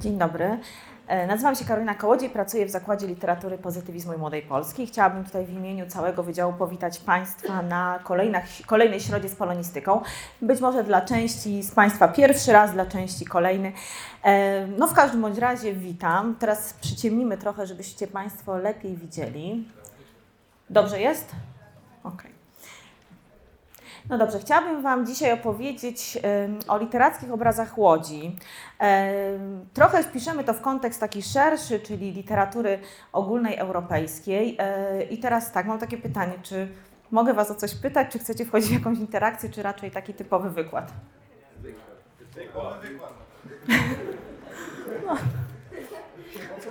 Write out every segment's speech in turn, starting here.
Dzień dobry. E, Nazywam się Karolina Kołodziej, pracuję w Zakładzie Literatury Pozytywizmu i Młodej Polski. Chciałabym tutaj w imieniu całego Wydziału powitać Państwa na kolejnej, środzie z polonistyką. Być może dla części z Państwa pierwszy raz, dla części kolejny. E, No w każdym bądź razie witam. Teraz przyciemnimy trochę, żebyście Państwo lepiej widzieli. Dobrze jest? Okej. No dobrze, chciałabym Wam dzisiaj opowiedzieć o literackich obrazach Łodzi. Trochę wpiszemy to w kontekst taki szerszy, czyli literatury ogólnej europejskiej. E, I teraz tak, mam takie pytanie, czy mogę Was o coś pytać, czy chcecie wchodzić w jakąś interakcję, czy raczej taki typowy wykład? No.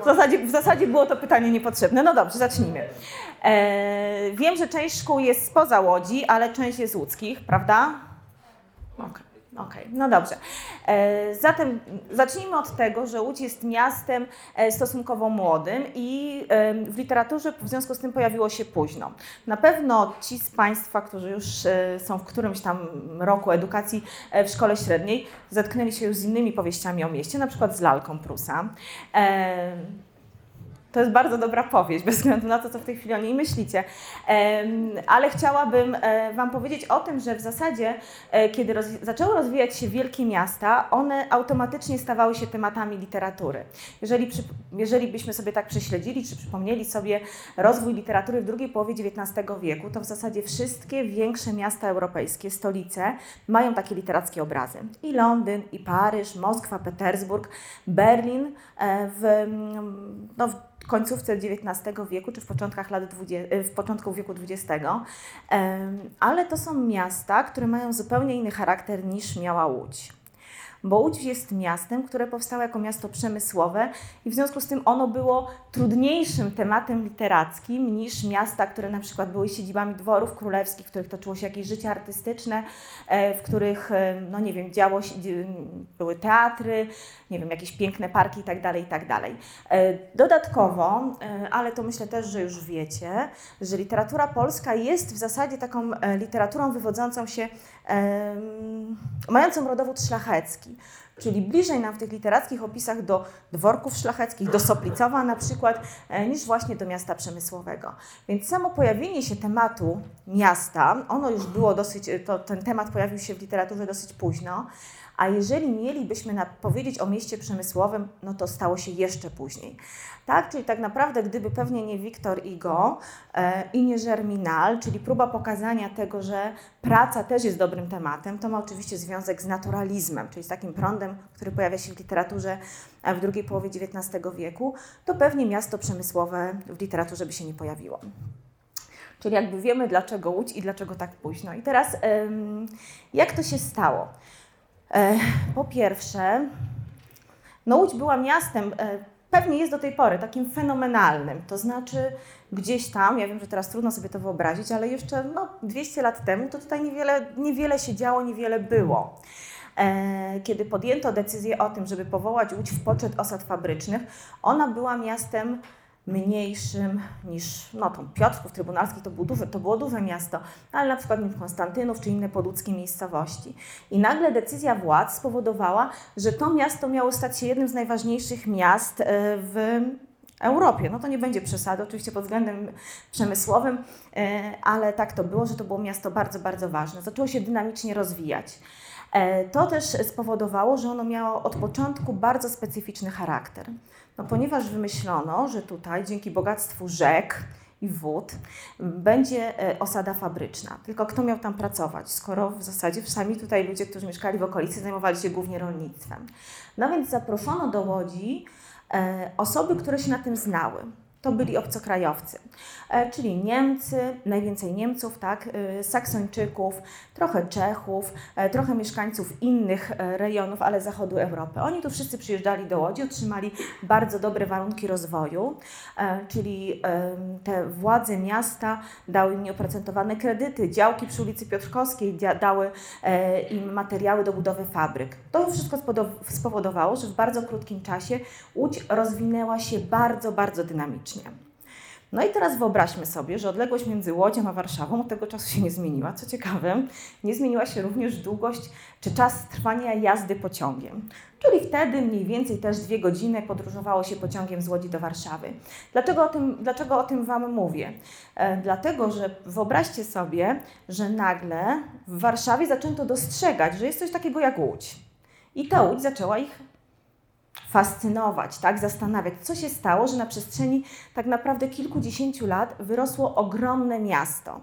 W zasadzie, w zasadzie było to pytanie niepotrzebne. No dobrze, zacznijmy. E, wiem, że część szkół jest spoza Łodzi, ale część jest łódzkich, prawda? Okej. Okej, no dobrze. E, zatem zacznijmy od tego, że Łódź jest miastem e, stosunkowo młodym i w literaturze w związku z tym pojawiło się późno. Na pewno ci z Państwa, którzy już e, są w którymś tam roku edukacji w szkole średniej, zetknęli się już z innymi powieściami o mieście, na przykład z Lalką Prusa. To jest bardzo dobra powieść, bez względu na to, co w tej chwili o niej myślicie. Ale chciałabym e, Wam powiedzieć o tym, że w zasadzie, e, kiedy roz, zaczęły rozwijać się wielkie miasta, one automatycznie stawały się tematami literatury. Jeżeli, przy, jeżeli byśmy sobie tak prześledzili, czy przypomnieli sobie rozwój literatury w drugiej połowie XIX wieku, to w zasadzie wszystkie większe miasta europejskie, stolice, mają takie literackie obrazy. I Londyn, i Paryż, Moskwa, Petersburg, Berlin e, w, mm, no, w końcówce XIX wieku, czy w początkach lat 20, w początku wieku XX, ale to są miasta, które mają zupełnie inny charakter niż miała Łódź. Bo Łódź jest miastem, które powstało jako miasto przemysłowe i w związku z tym ono było trudniejszym tematem literackim niż miasta, które na przykład były siedzibami dworów królewskich, w których toczyło się jakieś życie artystyczne, e, w których, e, no nie wiem, działo się, były teatry, nie wiem, jakieś piękne parki itd., itd. E, Dodatkowo, e, ale to myślę też, że już wiecie, że literatura polska jest w zasadzie taką e, literaturą wywodzącą się, mającą rodowód szlachecki. Czyli bliżej nam w tych literackich opisach do dworków szlacheckich, do Soplicowa na przykład, niż właśnie do miasta przemysłowego. Więc samo pojawienie się tematu miasta, ono już było dosyć, to, ten temat pojawił się w literaturze dosyć późno, a jeżeli mielibyśmy na, powiedzieć o mieście przemysłowym, no to stało się jeszcze później. Tak, czyli tak naprawdę, gdyby pewnie nie Victor Hugo e, i nie Germinal, czyli próba pokazania tego, że praca też jest dobrym tematem, to ma oczywiście związek z naturalizmem, czyli z takim prądem, który pojawia się w literaturze e, w drugiej połowie XIX wieku, to pewnie miasto przemysłowe w literaturze by się nie pojawiło. Czyli jakby wiemy, dlaczego Łódź i dlaczego tak późno. I teraz, jak to się stało? E, Po pierwsze, no Łódź była miastem, e, pewnie jest do tej pory, takim fenomenalnym. To znaczy gdzieś tam, ja wiem, że teraz trudno sobie to wyobrazić, ale jeszcze no, 200 lat temu to tutaj niewiele, niewiele się działo, niewiele było. E, Kiedy podjęto decyzję o tym, żeby powołać Łódź w poczet osad fabrycznych, ona była miastem mniejszym niż no, tą Piotrków Trybunalski, to, był duże, to było duże miasto, ale na przykład Konstantynów czy inne podłódzkie miejscowości. I nagle decyzja władz spowodowała, że to miasto miało stać się jednym z najważniejszych miast e, w Europie. No to nie będzie przesady, oczywiście pod względem przemysłowym, e, ale tak to było, że to było miasto bardzo, bardzo ważne. Zaczęło się dynamicznie rozwijać. E, To też spowodowało, że ono miało od początku bardzo specyficzny charakter. No, ponieważ wymyślono, że tutaj dzięki bogactwu rzek i wód będzie e, osada fabryczna. Tylko kto miał tam pracować, skoro w zasadzie sami tutaj ludzie, którzy mieszkali w okolicy, zajmowali się głównie rolnictwem. No więc zaproszono do Łodzi e, osoby, które się na tym znały. To byli obcokrajowcy, e, czyli Niemcy, najwięcej Niemców, tak, e, Saksończyków, trochę Czechów, e, trochę mieszkańców innych e, rejonów, ale zachodu Europy. Oni tu wszyscy przyjeżdżali do Łodzi, otrzymali bardzo dobre warunki rozwoju, czyli te władze miasta dały im nieoprocentowane kredyty, działki przy ulicy Piotrkowskiej dały im materiały do budowy fabryk. To wszystko spowodowało, że w bardzo krótkim czasie Łódź rozwinęła się bardzo, bardzo dynamicznie. No i teraz wyobraźmy sobie, że odległość między Łodzią a Warszawą od tego czasu się nie zmieniła. Co ciekawe, nie zmieniła się również długość czy czas trwania jazdy pociągiem. Czyli wtedy mniej więcej też dwie godziny podróżowało się pociągiem z Łodzi do Warszawy. Dlaczego o tym, dlaczego o tym Wam mówię? E, dlatego, że wyobraźcie sobie, że nagle w Warszawie zaczęto dostrzegać, że jest coś takiego jak Łódź. I ta Łódź zaczęła ich fascynować, tak, zastanawiać, co się stało, że na przestrzeni tak naprawdę kilkudziesięciu lat wyrosło ogromne miasto.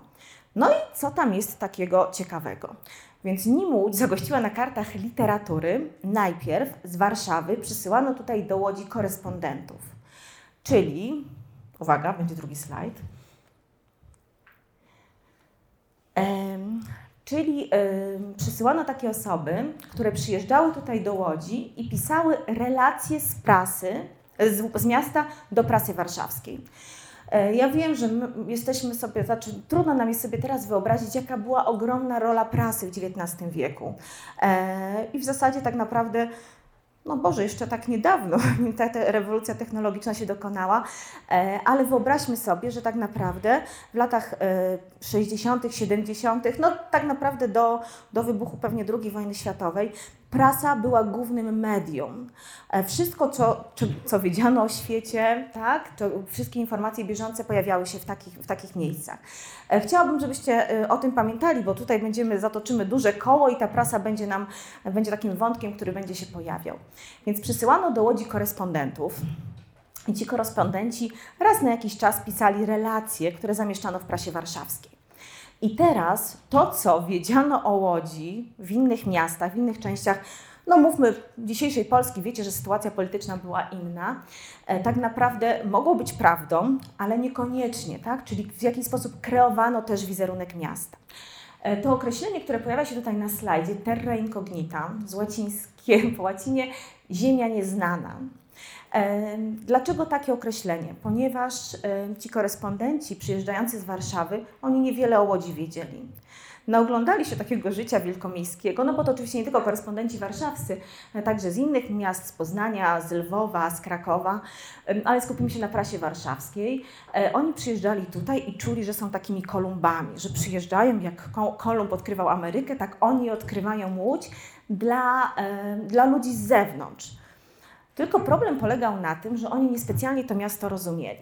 No i co tam jest takiego ciekawego? Więc nim Łódź zagościła na kartach literatury, najpierw z Warszawy przysyłano tutaj do Łodzi korespondentów. Czyli, uwaga, będzie drugi slajd. Czyli przysyłano takie osoby, które przyjeżdżały tutaj do Łodzi i pisały relacje z prasy, z, z miasta do prasy warszawskiej. E, ja wiem, że jesteśmy sobie, znaczy trudno nam jest sobie teraz wyobrazić, jaka była ogromna rola prasy w XIX wieku. E, I w zasadzie tak naprawdę no Boże, jeszcze tak niedawno ta, ta rewolucja technologiczna się dokonała, e, ale wyobraźmy sobie, że tak naprawdę w latach 60., 70., no tak naprawdę do, do wybuchu pewnie II wojny światowej, prasa była głównym medium. E, wszystko, co, co wiedziano o świecie, tak, to wszystkie informacje bieżące pojawiały się w takich, w takich miejscach. E, chciałabym, żebyście e, o tym pamiętali, bo tutaj będziemy, zatoczymy duże koło i ta prasa będzie nam, będzie takim wątkiem, który będzie się pojawiał. Więc przysyłano do Łodzi korespondentów. I ci korespondenci raz na jakiś czas pisali relacje, które zamieszczano w prasie warszawskiej. I teraz to, co wiedziano o Łodzi w innych miastach, w innych częściach, no mówmy, dzisiejszej Polski, wiecie, że sytuacja polityczna była inna, e, tak naprawdę mogło być prawdą, ale niekoniecznie, tak? Czyli w jakiś sposób kreowano też wizerunek miasta. E, to określenie, które pojawia się tutaj na slajdzie, terra incognita, z łacińskie, po łacinie ziemia nieznana, Dlaczego takie określenie? Ponieważ ci korespondenci przyjeżdżający z Warszawy, oni niewiele o Łodzi wiedzieli. Naoglądali się takiego życia wielkomiejskiego, no bo to oczywiście nie tylko korespondenci warszawscy, także z innych miast, z Poznania, z Lwowa, z Krakowa, ale skupimy się na prasie warszawskiej. E, oni przyjeżdżali tutaj i czuli, że są takimi Kolumbami, że przyjeżdżają, jak Kolumb odkrywał Amerykę, tak oni odkrywają Łódź dla, dla ludzi z zewnątrz. Tylko problem polegał na tym, że oni niespecjalnie to miasto rozumieli.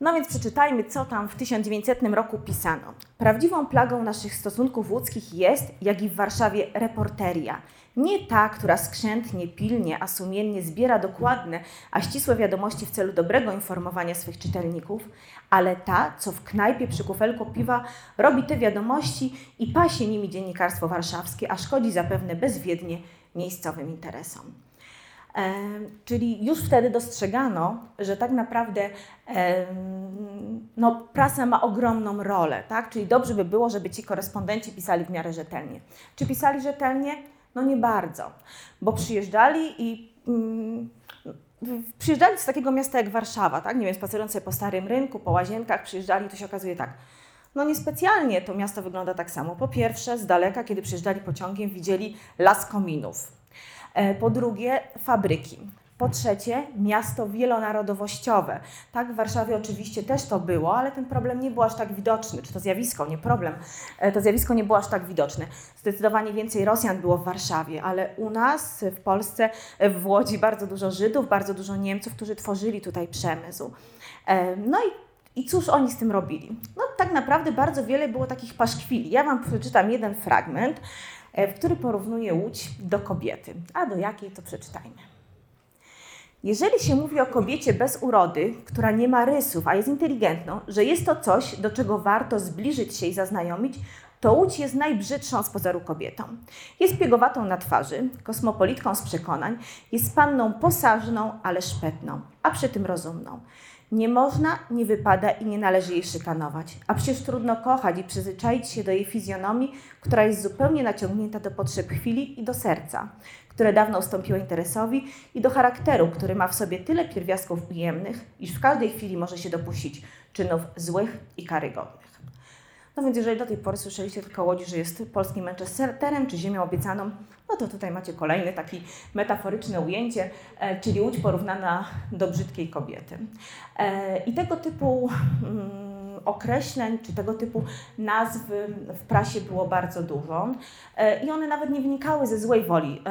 No więc przeczytajmy, co tam w 1900 roku pisano. Prawdziwą plagą naszych stosunków łódzkich jest, jak i w Warszawie, reporteria. Nie ta, która skrzętnie, pilnie, a sumiennie zbiera dokładne, a ścisłe wiadomości w celu dobrego informowania swych czytelników, ale ta, co w knajpie przy kufelku piwa robi te wiadomości i pasie nimi dziennikarstwo warszawskie, a szkodzi zapewne bezwiednie miejscowym interesom. E, czyli już wtedy dostrzegano, że tak naprawdę e, no, prasa ma ogromną rolę, tak? czyli dobrze by było, żeby ci korespondenci pisali w miarę rzetelnie. Czy pisali rzetelnie? No nie bardzo, bo przyjeżdżali i mm, przyjeżdżali z takiego miasta jak Warszawa, tak? nie wiem, spacerując sobie po Starym Rynku, po Łazienkach, przyjeżdżali, to się okazuje tak, no niespecjalnie to miasto wygląda tak samo. Po pierwsze, z daleka, kiedy przyjeżdżali pociągiem, widzieli las kominów. E, po drugie, fabryki. Po trzecie, miasto wielonarodowościowe. Tak, w Warszawie oczywiście też to było, ale ten problem nie był aż tak widoczny, czy to zjawisko, nie problem. E, to zjawisko nie było aż tak widoczne. Zdecydowanie więcej Rosjan było w Warszawie, ale u nas w Polsce, w Łodzi bardzo dużo Żydów, bardzo dużo Niemców, którzy tworzyli tutaj przemysł. E, no i i cóż oni z tym robili? No tak naprawdę bardzo wiele było takich paszkwili. Ja Wam przeczytam jeden fragment, e, w który porównuje Łódź do kobiety. A do jakiej to przeczytajmy. Jeżeli się mówi o kobiecie bez urody, która nie ma rysów, a jest inteligentną, że jest to coś, do czego warto zbliżyć się i zaznajomić, to Łódź jest najbrzydszą z pozoru kobietą. Jest piegowatą na twarzy, kosmopolitką z przekonań, jest panną posażną, ale szpetną, a przy tym rozumną. Nie można, nie wypada i nie należy jej szykanować. A przecież trudno kochać i przyzwyczaić się do jej fizjonomii, która jest zupełnie naciągnięta do potrzeb chwili i do serca, które dawno ustąpiło interesowi, i do charakteru, który ma w sobie tyle pierwiastków ujemnych, iż w każdej chwili może się dopuścić czynów złych i karygodnych. No więc jeżeli do tej pory słyszeliście tylko Łodzi, że jest polskim Manchesterem czy ziemią obiecaną, no to tutaj macie kolejne takie metaforyczne ujęcie, e, czyli Łódź porównana do brzydkiej kobiety. E, I tego typu mm, określeń czy tego typu nazw w prasie było bardzo dużo. E, I one nawet nie wynikały ze złej woli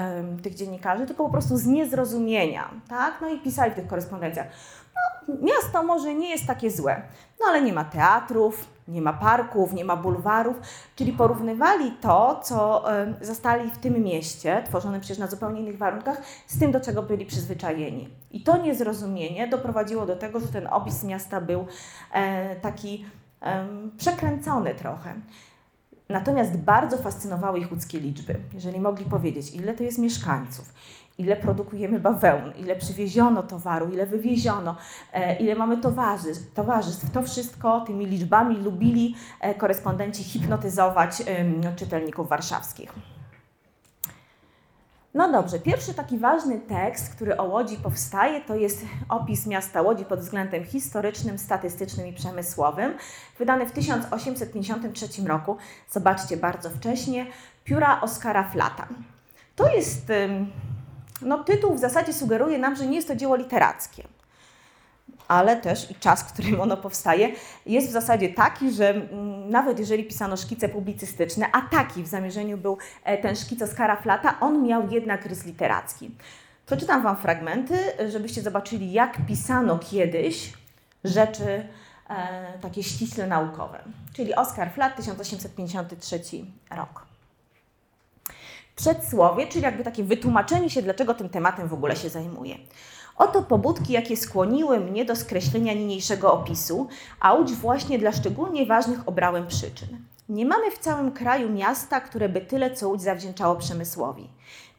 tych dziennikarzy, tylko po prostu z niezrozumienia. Tak? No i pisali w tych korespondencjach. No, miasto może nie jest takie złe, no ale nie ma teatrów, nie ma parków, nie ma bulwarów, czyli porównywali to, co zastali w tym mieście, tworzonym przecież na zupełnie innych warunkach, z tym, do czego byli przyzwyczajeni. I to niezrozumienie doprowadziło do tego, że ten opis miasta był e, taki przekręcony trochę. Natomiast bardzo fascynowały ich łódzkie liczby. Jeżeli mogli powiedzieć, ile to jest mieszkańców, ile produkujemy bawełn, ile przywieziono towaru, ile wywieziono, e, ile mamy towarzystw, towarzystw. To wszystko tymi liczbami lubili e, korespondenci hipnotyzować czytelników warszawskich. No dobrze, pierwszy taki ważny tekst, który o Łodzi powstaje, to jest opis miasta Łodzi pod względem historycznym, statystycznym i przemysłowym, wydany w 1853 roku. Zobaczcie, bardzo wcześnie, pióra Oskara Flata. To jest no, tytuł w zasadzie sugeruje nam, że nie jest to dzieło literackie. Ale też i czas, w którym ono powstaje, jest w zasadzie taki, że mm, nawet jeżeli pisano szkice publicystyczne, a taki w zamierzeniu był e, ten szkic Oskara Flata, on miał jednak rys literacki. Przeczytam Wam fragmenty, żebyście zobaczyli, jak pisano kiedyś rzeczy e, takie ściśle naukowe. Czyli Oskar Flat, 1853 rok przedsłowie, czyli jakby takie wytłumaczenie się, dlaczego tym tematem w ogóle się zajmuję. Oto pobudki, jakie skłoniły mnie do skreślenia niniejszego opisu, a Łódź właśnie dla szczególnie ważnych obrałem przyczyn. Nie mamy w całym kraju miasta, które by tyle co Łódź zawdzięczało przemysłowi.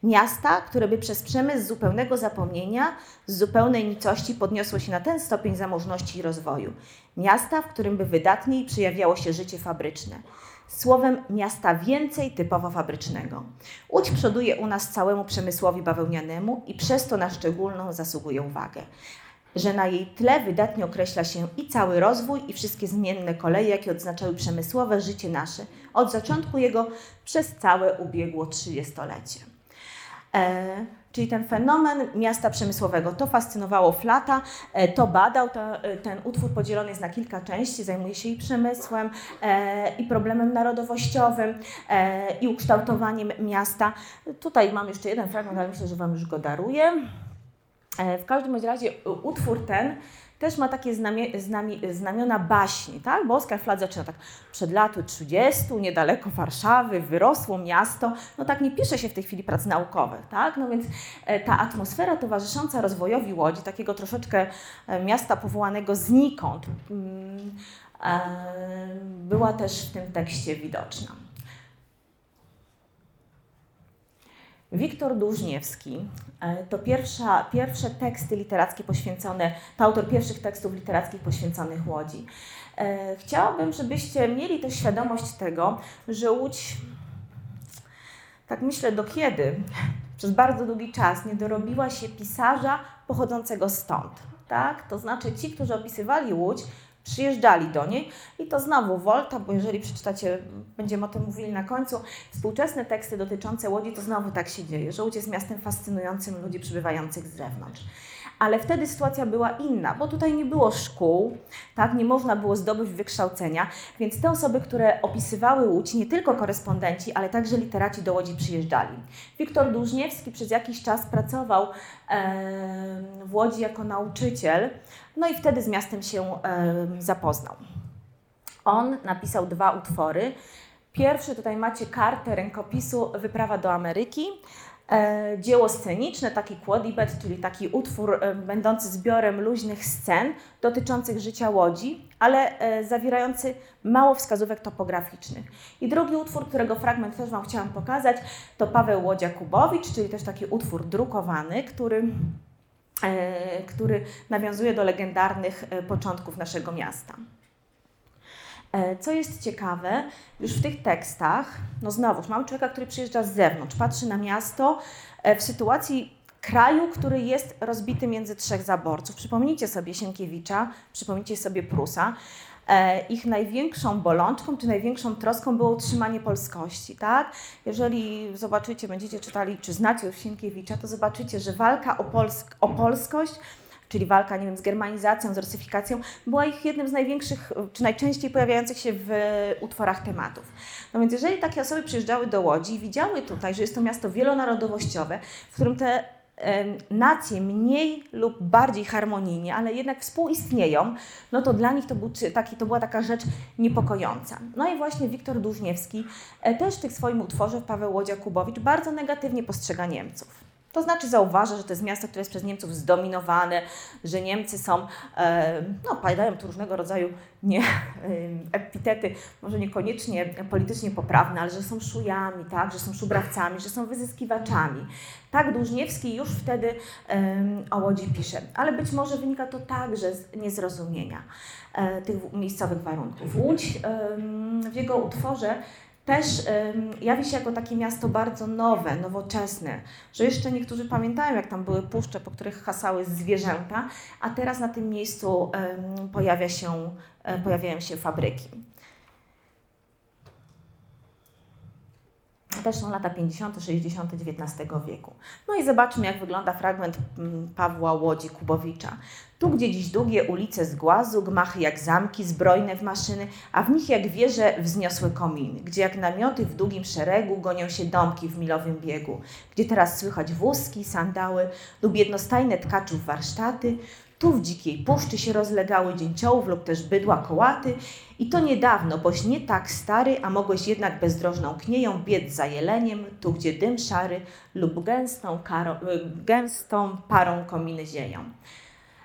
Miasta, które by przez przemysł zupełnego zapomnienia, z zupełnej nicości podniosło się na ten stopień zamożności i rozwoju. Miasta, w którym by wydatniej przejawiało się życie fabryczne. Słowem miasta więcej typowo fabrycznego. Łódź przoduje u nas całemu przemysłowi bawełnianemu i przez to na szczególną zasługuje uwagę że na jej tle wydatnie określa się i cały rozwój, i wszystkie zmienne koleje, jakie odznaczały przemysłowe życie nasze, od zaczątku jego przez całe ubiegło trzydziestolecie. E, czyli ten fenomen miasta przemysłowego. To fascynowało Flata, e, to badał, to, e, ten utwór podzielony jest na kilka części, zajmuje się i przemysłem, e, i problemem narodowościowym, i ukształtowaniem miasta. Tutaj mam jeszcze jeden fragment, ale myślę, że Wam już go daruję. W każdym razie utwór ten też ma takie znamie, znami, znamiona baśni, tak? Bo Oskar Flat zaczyna tak przed laty 30, niedaleko Warszawy, wyrosło miasto. No tak nie pisze się w tej chwili prac naukowych, tak? No więc e, ta atmosfera towarzysząca rozwojowi Łodzi, takiego troszeczkę e, miasta powołanego znikąd, mm, e, była też w tym tekście widoczna. Wiktor Dłużniewski e, to pierwsza, pierwsze teksty literackie poświęcone, to autor pierwszych tekstów literackich poświęconych Łodzi. E, chciałabym, żebyście mieli też świadomość tego, że Łódź, tak myślę, do kiedy, przez bardzo długi czas nie dorobiła się pisarza pochodzącego stąd. Tak? To znaczy ci, którzy opisywali Łódź, przyjeżdżali do niej. I to znowu Volta, bo jeżeli przeczytacie, będziemy o tym mówili na końcu, współczesne teksty dotyczące Łodzi, to znowu tak się dzieje, że Łódź jest miastem fascynującym ludzi przybywających z zewnątrz ale wtedy sytuacja była inna, bo tutaj nie było szkół, tak, nie można było zdobyć wykształcenia, więc te osoby, które opisywały Łódź, nie tylko korespondenci, ale także literaci do Łodzi przyjeżdżali. Wiktor Dłużniewski przez jakiś czas pracował w Łodzi jako nauczyciel, no i wtedy z miastem się zapoznał. On napisał dwa utwory. Pierwszy, tutaj macie kartę rękopisu Wyprawa do Ameryki, dzieło sceniczne, taki quodibet, czyli taki utwór e, będący zbiorem luźnych scen dotyczących życia Łodzi, ale e, zawierający mało wskazówek topograficznych. I drugi utwór, którego fragment też Wam chciałam pokazać, to Paweł Łodzia-Kubowicz, czyli też taki utwór drukowany, który, który nawiązuje do legendarnych początków naszego miasta. E, co jest ciekawe, już w tych tekstach, no znowuż, mamy człowieka, który przyjeżdża z zewnątrz, patrzy na miasto e, w sytuacji kraju, który jest rozbity między trzech zaborców. Przypomnijcie sobie Sienkiewicza, przypomnijcie sobie Prusa. E, ich największą bolączką czy największą troską było utrzymanie polskości. Tak? Jeżeli zobaczycie, będziecie czytali, czy znacie już Sienkiewicza, to zobaczycie, że walka o, polsk o polskość czyli walka nie wiem, z germanizacją, z rusyfikacją, była ich jednym z największych, czy najczęściej pojawiających się w utworach tematów. No więc jeżeli takie osoby przyjeżdżały do Łodzi i widziały tutaj, że jest to miasto wielonarodowościowe, w którym te nacje mniej lub bardziej harmonijnie, ale jednak współistnieją, no to dla nich to, był taki, to była taka rzecz niepokojąca. No i właśnie Wiktor Dłużniewski e, też w tych swoim utworze Paweł Łodzia-Kubowicz bardzo negatywnie postrzega Niemców. To znaczy zauważa, że to jest miasto, które jest przez Niemców zdominowane, że Niemcy są, no padają tu różnego rodzaju nie, epitety, może niekoniecznie politycznie poprawne, ale że są szujami, tak, że są szubrawcami, że są wyzyskiwaczami. Tak Dłużniewski już wtedy o Łodzi pisze, ale być może wynika to także z niezrozumienia e, tych miejscowych warunków. Łódź w jego utworze też jawi się jako takie miasto bardzo nowe, nowoczesne, że jeszcze niektórzy pamiętają, jak tam były puszcze, po których hasały zwierzęta, a teraz na tym miejscu pojawia się, e, pojawiają się fabryki. też są lata 50., 60. XIX wieku. No i zobaczmy, jak wygląda fragment mm, Pawła Łodzi Kubowicza. Tu, gdzie dziś długie ulice z głazu, gmachy jak zamki, zbrojne w maszyny, a w nich jak wieże wzniosłe kominy, gdzie jak namioty w długim szeregu gonią się domki w milowym biegu, gdzie teraz słychać wózki, sandały lub jednostajne tkaczów warsztaty, tu w dzikiej puszczy się rozlegały dzięciołów lub też bydła kołaty i to niedawno, boś nie tak stary, a mogłeś jednak bezdrożną knieją biec za jeleniem, tu gdzie dym szary lub gęstą, karą, gęstą parą kominy zieją.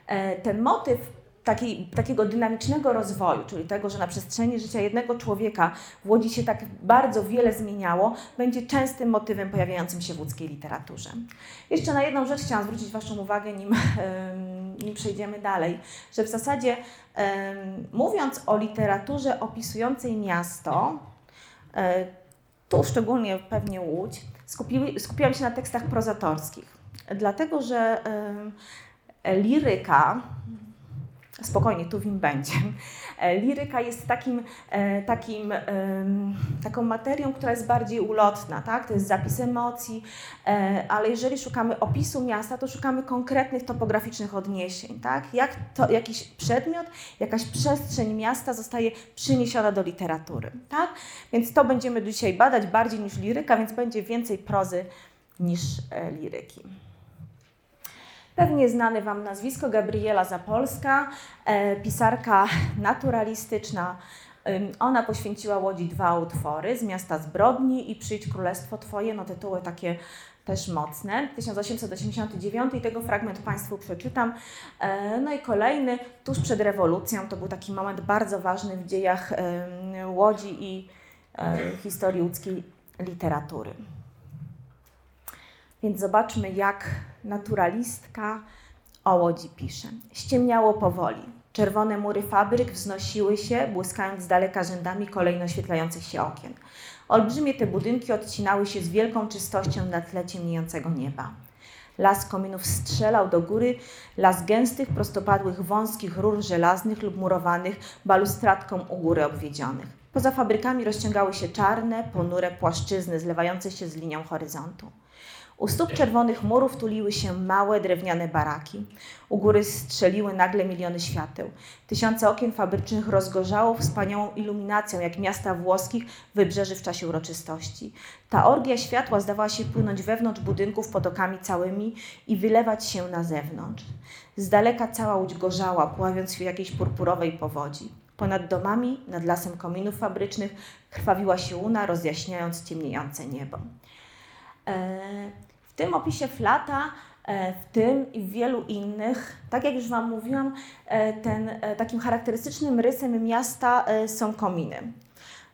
E, ten motyw takiej, takiego dynamicznego rozwoju, czyli tego, że na przestrzeni życia jednego człowieka w Łodzi się tak bardzo wiele zmieniało, będzie częstym motywem pojawiającym się w łódzkiej literaturze. Jeszcze na jedną rzecz chciałam zwrócić Waszą uwagę, nim, nim przejdziemy dalej, że w zasadzie mówiąc o literaturze opisującej miasto, e, tu szczególnie pewnie Łódź, skupiłam się na tekstach prozatorskich, dlatego że liryka, spokojnie, tu wim będzie. E, liryka jest takim, e, takim, taką materią, która jest bardziej ulotna, tak? To jest zapis emocji, e, ale jeżeli szukamy opisu miasta, to szukamy konkretnych topograficznych odniesień, tak? Jak to, jakiś przedmiot, jakaś przestrzeń miasta zostaje przyniesiona do literatury, tak? Więc to będziemy dzisiaj badać bardziej niż liryka, więc będzie więcej prozy niż liryki. Pewnie znane Wam nazwisko Gabriela Zapolska, e, pisarka naturalistyczna. Ona poświęciła Łodzi dwa utwory, Z miasta zbrodni i Przyjdź królestwo Twoje, no tytuły takie też mocne. 1889 i tego fragment Państwu przeczytam. E, no i kolejny, tuż przed rewolucją, to był taki moment bardzo ważny w dziejach Łodzi i e, historii łódzkiej literatury. Więc zobaczmy, jak naturalistka o Łodzi pisze. Ściemniało powoli. Czerwone mury fabryk wznosiły się, błyskając z daleka rzędami kolejno oświetlających się okien. Olbrzymie te budynki odcinały się z wielką czystością na tle ciemniejącego nieba. Las kominów strzelał do góry, las gęstych, prostopadłych, wąskich rur żelaznych lub murowanych balustradką u góry obwiedzionych. Poza fabrykami rozciągały się czarne, ponure płaszczyzny zlewające się z linią horyzontu. U stóp czerwonych murów tuliły się małe drewniane baraki. U góry strzeliły nagle miliony świateł. Tysiące okien fabrycznych rozgorzało wspaniałą iluminacją, jak miasta włoskich wybrzeży w czasie uroczystości. Ta orgia światła zdawała się płynąć wewnątrz budynków potokami całymi i wylewać się na zewnątrz. Z daleka cała łódź gorzała, pławiąc w jakiejś purpurowej powodzi. Ponad domami, nad lasem kominów fabrycznych, krwawiła się łuna, rozjaśniając ciemniejące niebo. Eee, tym opisie Flata, e, w tym i w wielu innych, tak jak już Wam mówiłam, e, ten, e, takim charakterystycznym rysem miasta są kominy.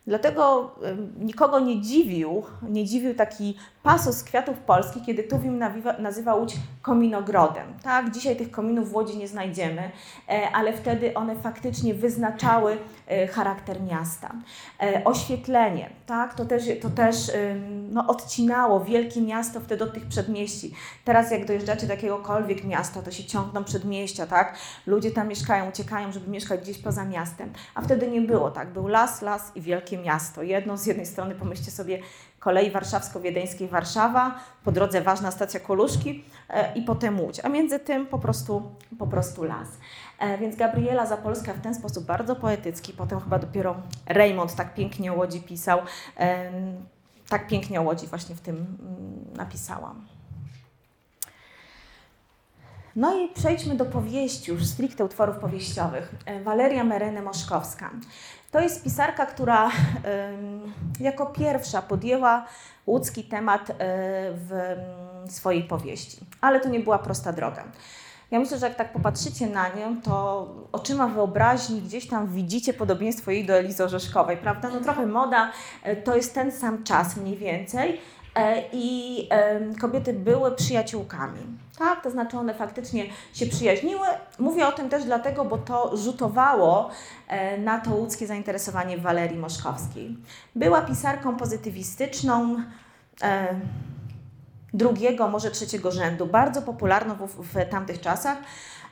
Dlatego nikogo nie dziwił, nie dziwił taki pasos kwiatów polskich, kiedy Tuwim nazywa Łódź kominogrodem. Tak? Dzisiaj tych kominów w Łodzi nie znajdziemy, e, ale wtedy one faktycznie wyznaczały e, charakter miasta. E, oświetlenie, tak? to też, to też no, odcinało wielkie miasto wtedy od tych przedmieści. Teraz jak dojeżdżacie do jakiegokolwiek miasta, to się ciągną przedmieścia, tak? ludzie tam mieszkają, uciekają, żeby mieszkać gdzieś poza miastem, a wtedy nie było tak. Był las, las i wielkie miasto. Jedno z jednej strony pomyślcie sobie kolei warszawsko-wiedeńskiej Warszawa, po drodze ważna stacja Koluszki e, i potem Łódź, a między tym po prostu, po prostu las. E, więc Gabriela Zapolska w ten sposób bardzo poetycki, potem chyba dopiero Raymond tak pięknie o Łodzi pisał, tak pięknie o Łodzi właśnie w tym mm, napisałam. No i przejdźmy do powieści, już stricte utworów powieściowych. E, Waleria Merene Moszkowska. To jest pisarka, która jako pierwsza podjęła łódzki temat e, w swojej powieści. Ale to nie była prosta droga. Ja myślę, że jak tak popatrzycie na nią, to oczyma wyobraźni gdzieś tam widzicie podobieństwo jej do Elizy Orzeszkowej, prawda? No trochę moda, e, to jest ten sam czas mniej więcej i kobiety były przyjaciółkami. Tak, to znaczy one faktycznie się przyjaźniły. Mówię o tym też dlatego, bo to rzutowało e, na to łódzkie zainteresowanie Walerii Moszkowskiej. Była pisarką pozytywistyczną e, drugiego, może trzeciego rzędu, bardzo popularną w, w tamtych czasach.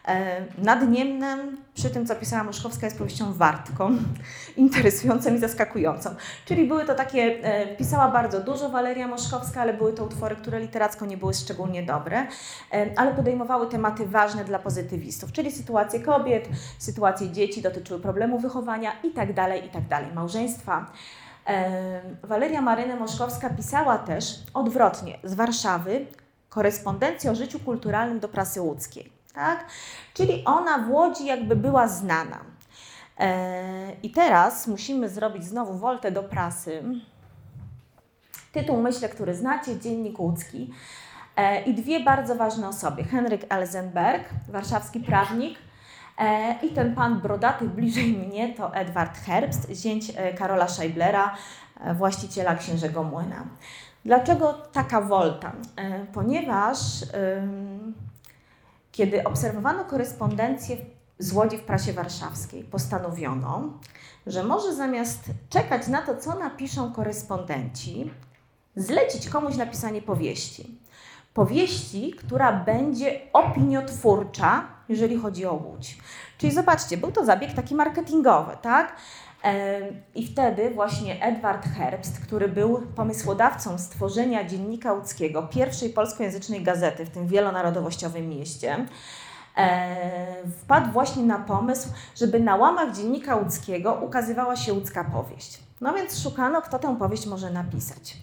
E, nad Niemnem, przy tym co pisała Moszkowska, jest powieścią wartką, interesującą i zaskakującą. Czyli były to takie, e, pisała bardzo dużo Waleria Moszkowska, ale były to utwory, które literacko nie były szczególnie dobre, e, ale podejmowały tematy ważne dla pozytywistów, czyli sytuacje kobiet, sytuacje dzieci, dotyczyły problemu wychowania itd., tak itd., tak małżeństwa. Waleria Maryna Moszkowska pisała też odwrotnie z Warszawy korespondencję o życiu kulturalnym do prasy łódzkiej tak? Czyli ona w Łodzi jakby była znana. E, I teraz musimy zrobić znowu woltę do prasy. Tytuł, myślę, który znacie, Dziennik Łódzki. E, I dwie bardzo ważne osoby. Henryk Elzenberg, warszawski prawnik, e, i ten pan brodaty bliżej mnie to Edward Herbst, zięć Karola Scheiblera, właściciela Księżego Młyna. Dlaczego taka wolta? Ponieważ kiedy obserwowano korespondencję z Łodzi w prasie warszawskiej, postanowiono, że może zamiast czekać na to, co napiszą korespondenci, zlecić komuś napisanie powieści. Powieści, która będzie opiniotwórcza, jeżeli chodzi o Łódź. Czyli zobaczcie, był to zabieg taki marketingowy, tak? I wtedy właśnie Edward Herbst, który był pomysłodawcą stworzenia Dziennika Łódzkiego, pierwszej polskojęzycznej gazety w tym wielonarodowościowym mieście, wpadł właśnie na pomysł, żeby na łamach Dziennika Łódzkiego ukazywała się łódzka powieść. No więc szukano, kto tę powieść może napisać.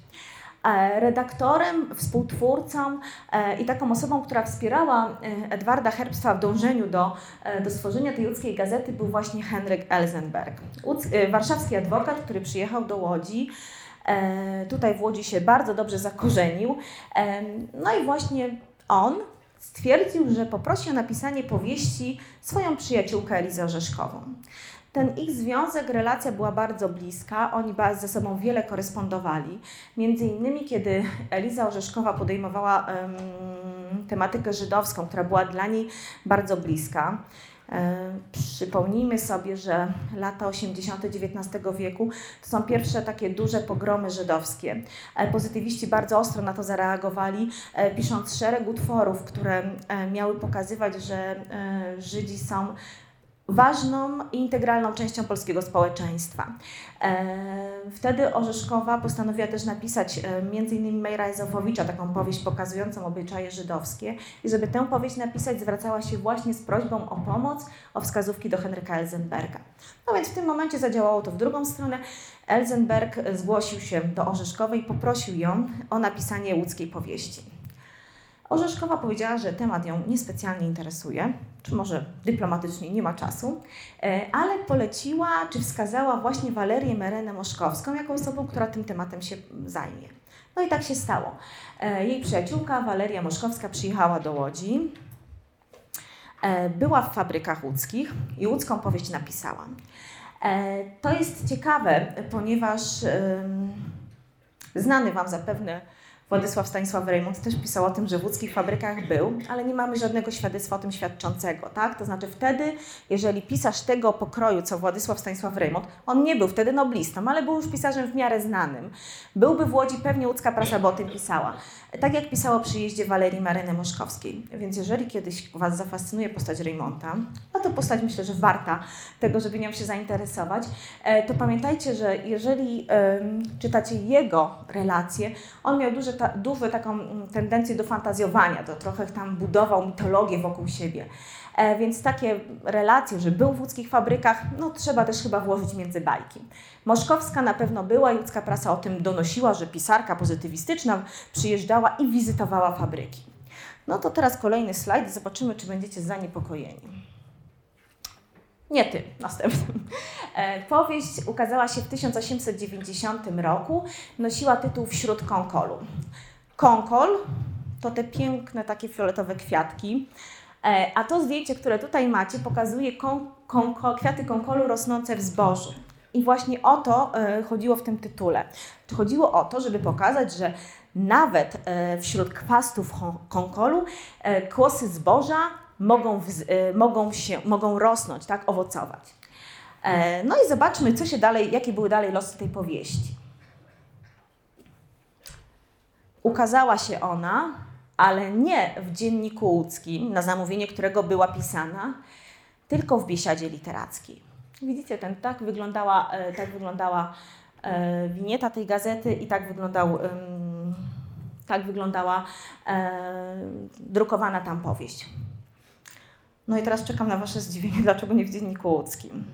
E, redaktorem, współtwórcą e, i taką osobą, która wspierała e, Edwarda Herbstwa w dążeniu do, do stworzenia tej łódzkiej gazety był właśnie Henryk Elzenberg, warszawski adwokat, który przyjechał do Łodzi. Tutaj w Łodzi się bardzo dobrze zakorzenił. No i właśnie on stwierdził, że poprosi o napisanie powieści swoją przyjaciółkę Elizę Orzeszkową. Ten ich związek, relacja była bardzo bliska, oni ze sobą wiele korespondowali. Między innymi, kiedy Eliza Orzeszkowa podejmowała um, tematykę żydowską, która była dla niej bardzo bliska. E, przypomnijmy sobie, że lata 80. XIX wieku to są pierwsze takie duże pogromy żydowskie. E, pozytywiści bardzo ostro na to zareagowali, e, pisząc szereg utworów, które miały pokazywać, że Żydzi są ważną i integralną częścią polskiego społeczeństwa. E, wtedy Orzeszkowa postanowiła też napisać e, m.in. Mejra Ezofowicza, taką powieść pokazującą obyczaje żydowskie i żeby tę powieść napisać zwracała się właśnie z prośbą o pomoc, o wskazówki do Henryka Elzenberga. No więc w tym momencie zadziałało to w drugą stronę. Elzenberg zgłosił się do Orzeszkowej i poprosił ją o napisanie łódzkiej powieści. Orzeszkowa powiedziała, że temat ją niespecjalnie interesuje, czy może dyplomatycznie nie ma czasu, e, ale poleciła, czy wskazała właśnie Walerię Merenę Moszkowską jako osobą, która tym tematem się zajmie. No i tak się stało. E, jej przyjaciółka Waleria Moszkowska przyjechała do Łodzi, e, była w fabrykach łódzkich i łódzką powieść napisała. To jest ciekawe, ponieważ znany Wam zapewne Władysław Stanisław Reymont też pisał o tym, że w łódzkich fabrykach był, ale nie mamy żadnego świadectwa o tym świadczącego, tak? To znaczy wtedy, jeżeli pisarz tego pokroju, co Władysław Stanisław Reymont, on nie był wtedy noblistą, ale był już pisarzem w miarę znanym. Byłby w Łodzi, pewnie łódzka prasa by o tym pisała. Tak jak pisała o przyjeździe Walerii Maryny Moszkowskiej. Więc jeżeli kiedyś Was zafascynuje postać Reymonta, no to postać myślę, że warta tego, żeby nią się zainteresować, e, to pamiętajcie, że jeżeli czytacie jego relacje, on miał duże ta, dużo taką mm, tendencję do fantazjowania, to trochę tam budował mitologię wokół siebie. E, więc takie relacje, że był w łódzkich fabrykach, no trzeba też chyba włożyć między bajki. Moszkowska na pewno była i łódzka prasa o tym donosiła, że pisarka pozytywistyczna przyjeżdżała i wizytowała fabryki. No to teraz kolejny slajd, zobaczymy, czy będziecie zaniepokojeni. Nie ty, następnym. E, powieść ukazała się w 1890 roku, nosiła tytuł Wśród konkolu. Konkol to te piękne takie fioletowe kwiatki, e, a to zdjęcie, które tutaj macie, pokazuje kon, kwiaty konkolu rosnące w zbożu. I właśnie o to e, chodziło w tym tytule. Chodziło o to, żeby pokazać, że nawet wśród kwastów konkolu kłosy zboża mogą, y, mogą, się, mogą rosnąć, tak, owocować. E, no i zobaczmy, co się dalej, jakie były dalej losy tej powieści. Ukazała się ona, ale nie w dzienniku łódzkim, na zamówienie którego była pisana, tylko w biesiadzie literackiej. Widzicie, ten, tak wyglądała, e, tak wyglądała e, winieta tej gazety i tak wyglądał tak wyglądała drukowana tam powieść. No i teraz czekam na Wasze zdziwienie, dlaczego nie w Dzienniku Łódzkim.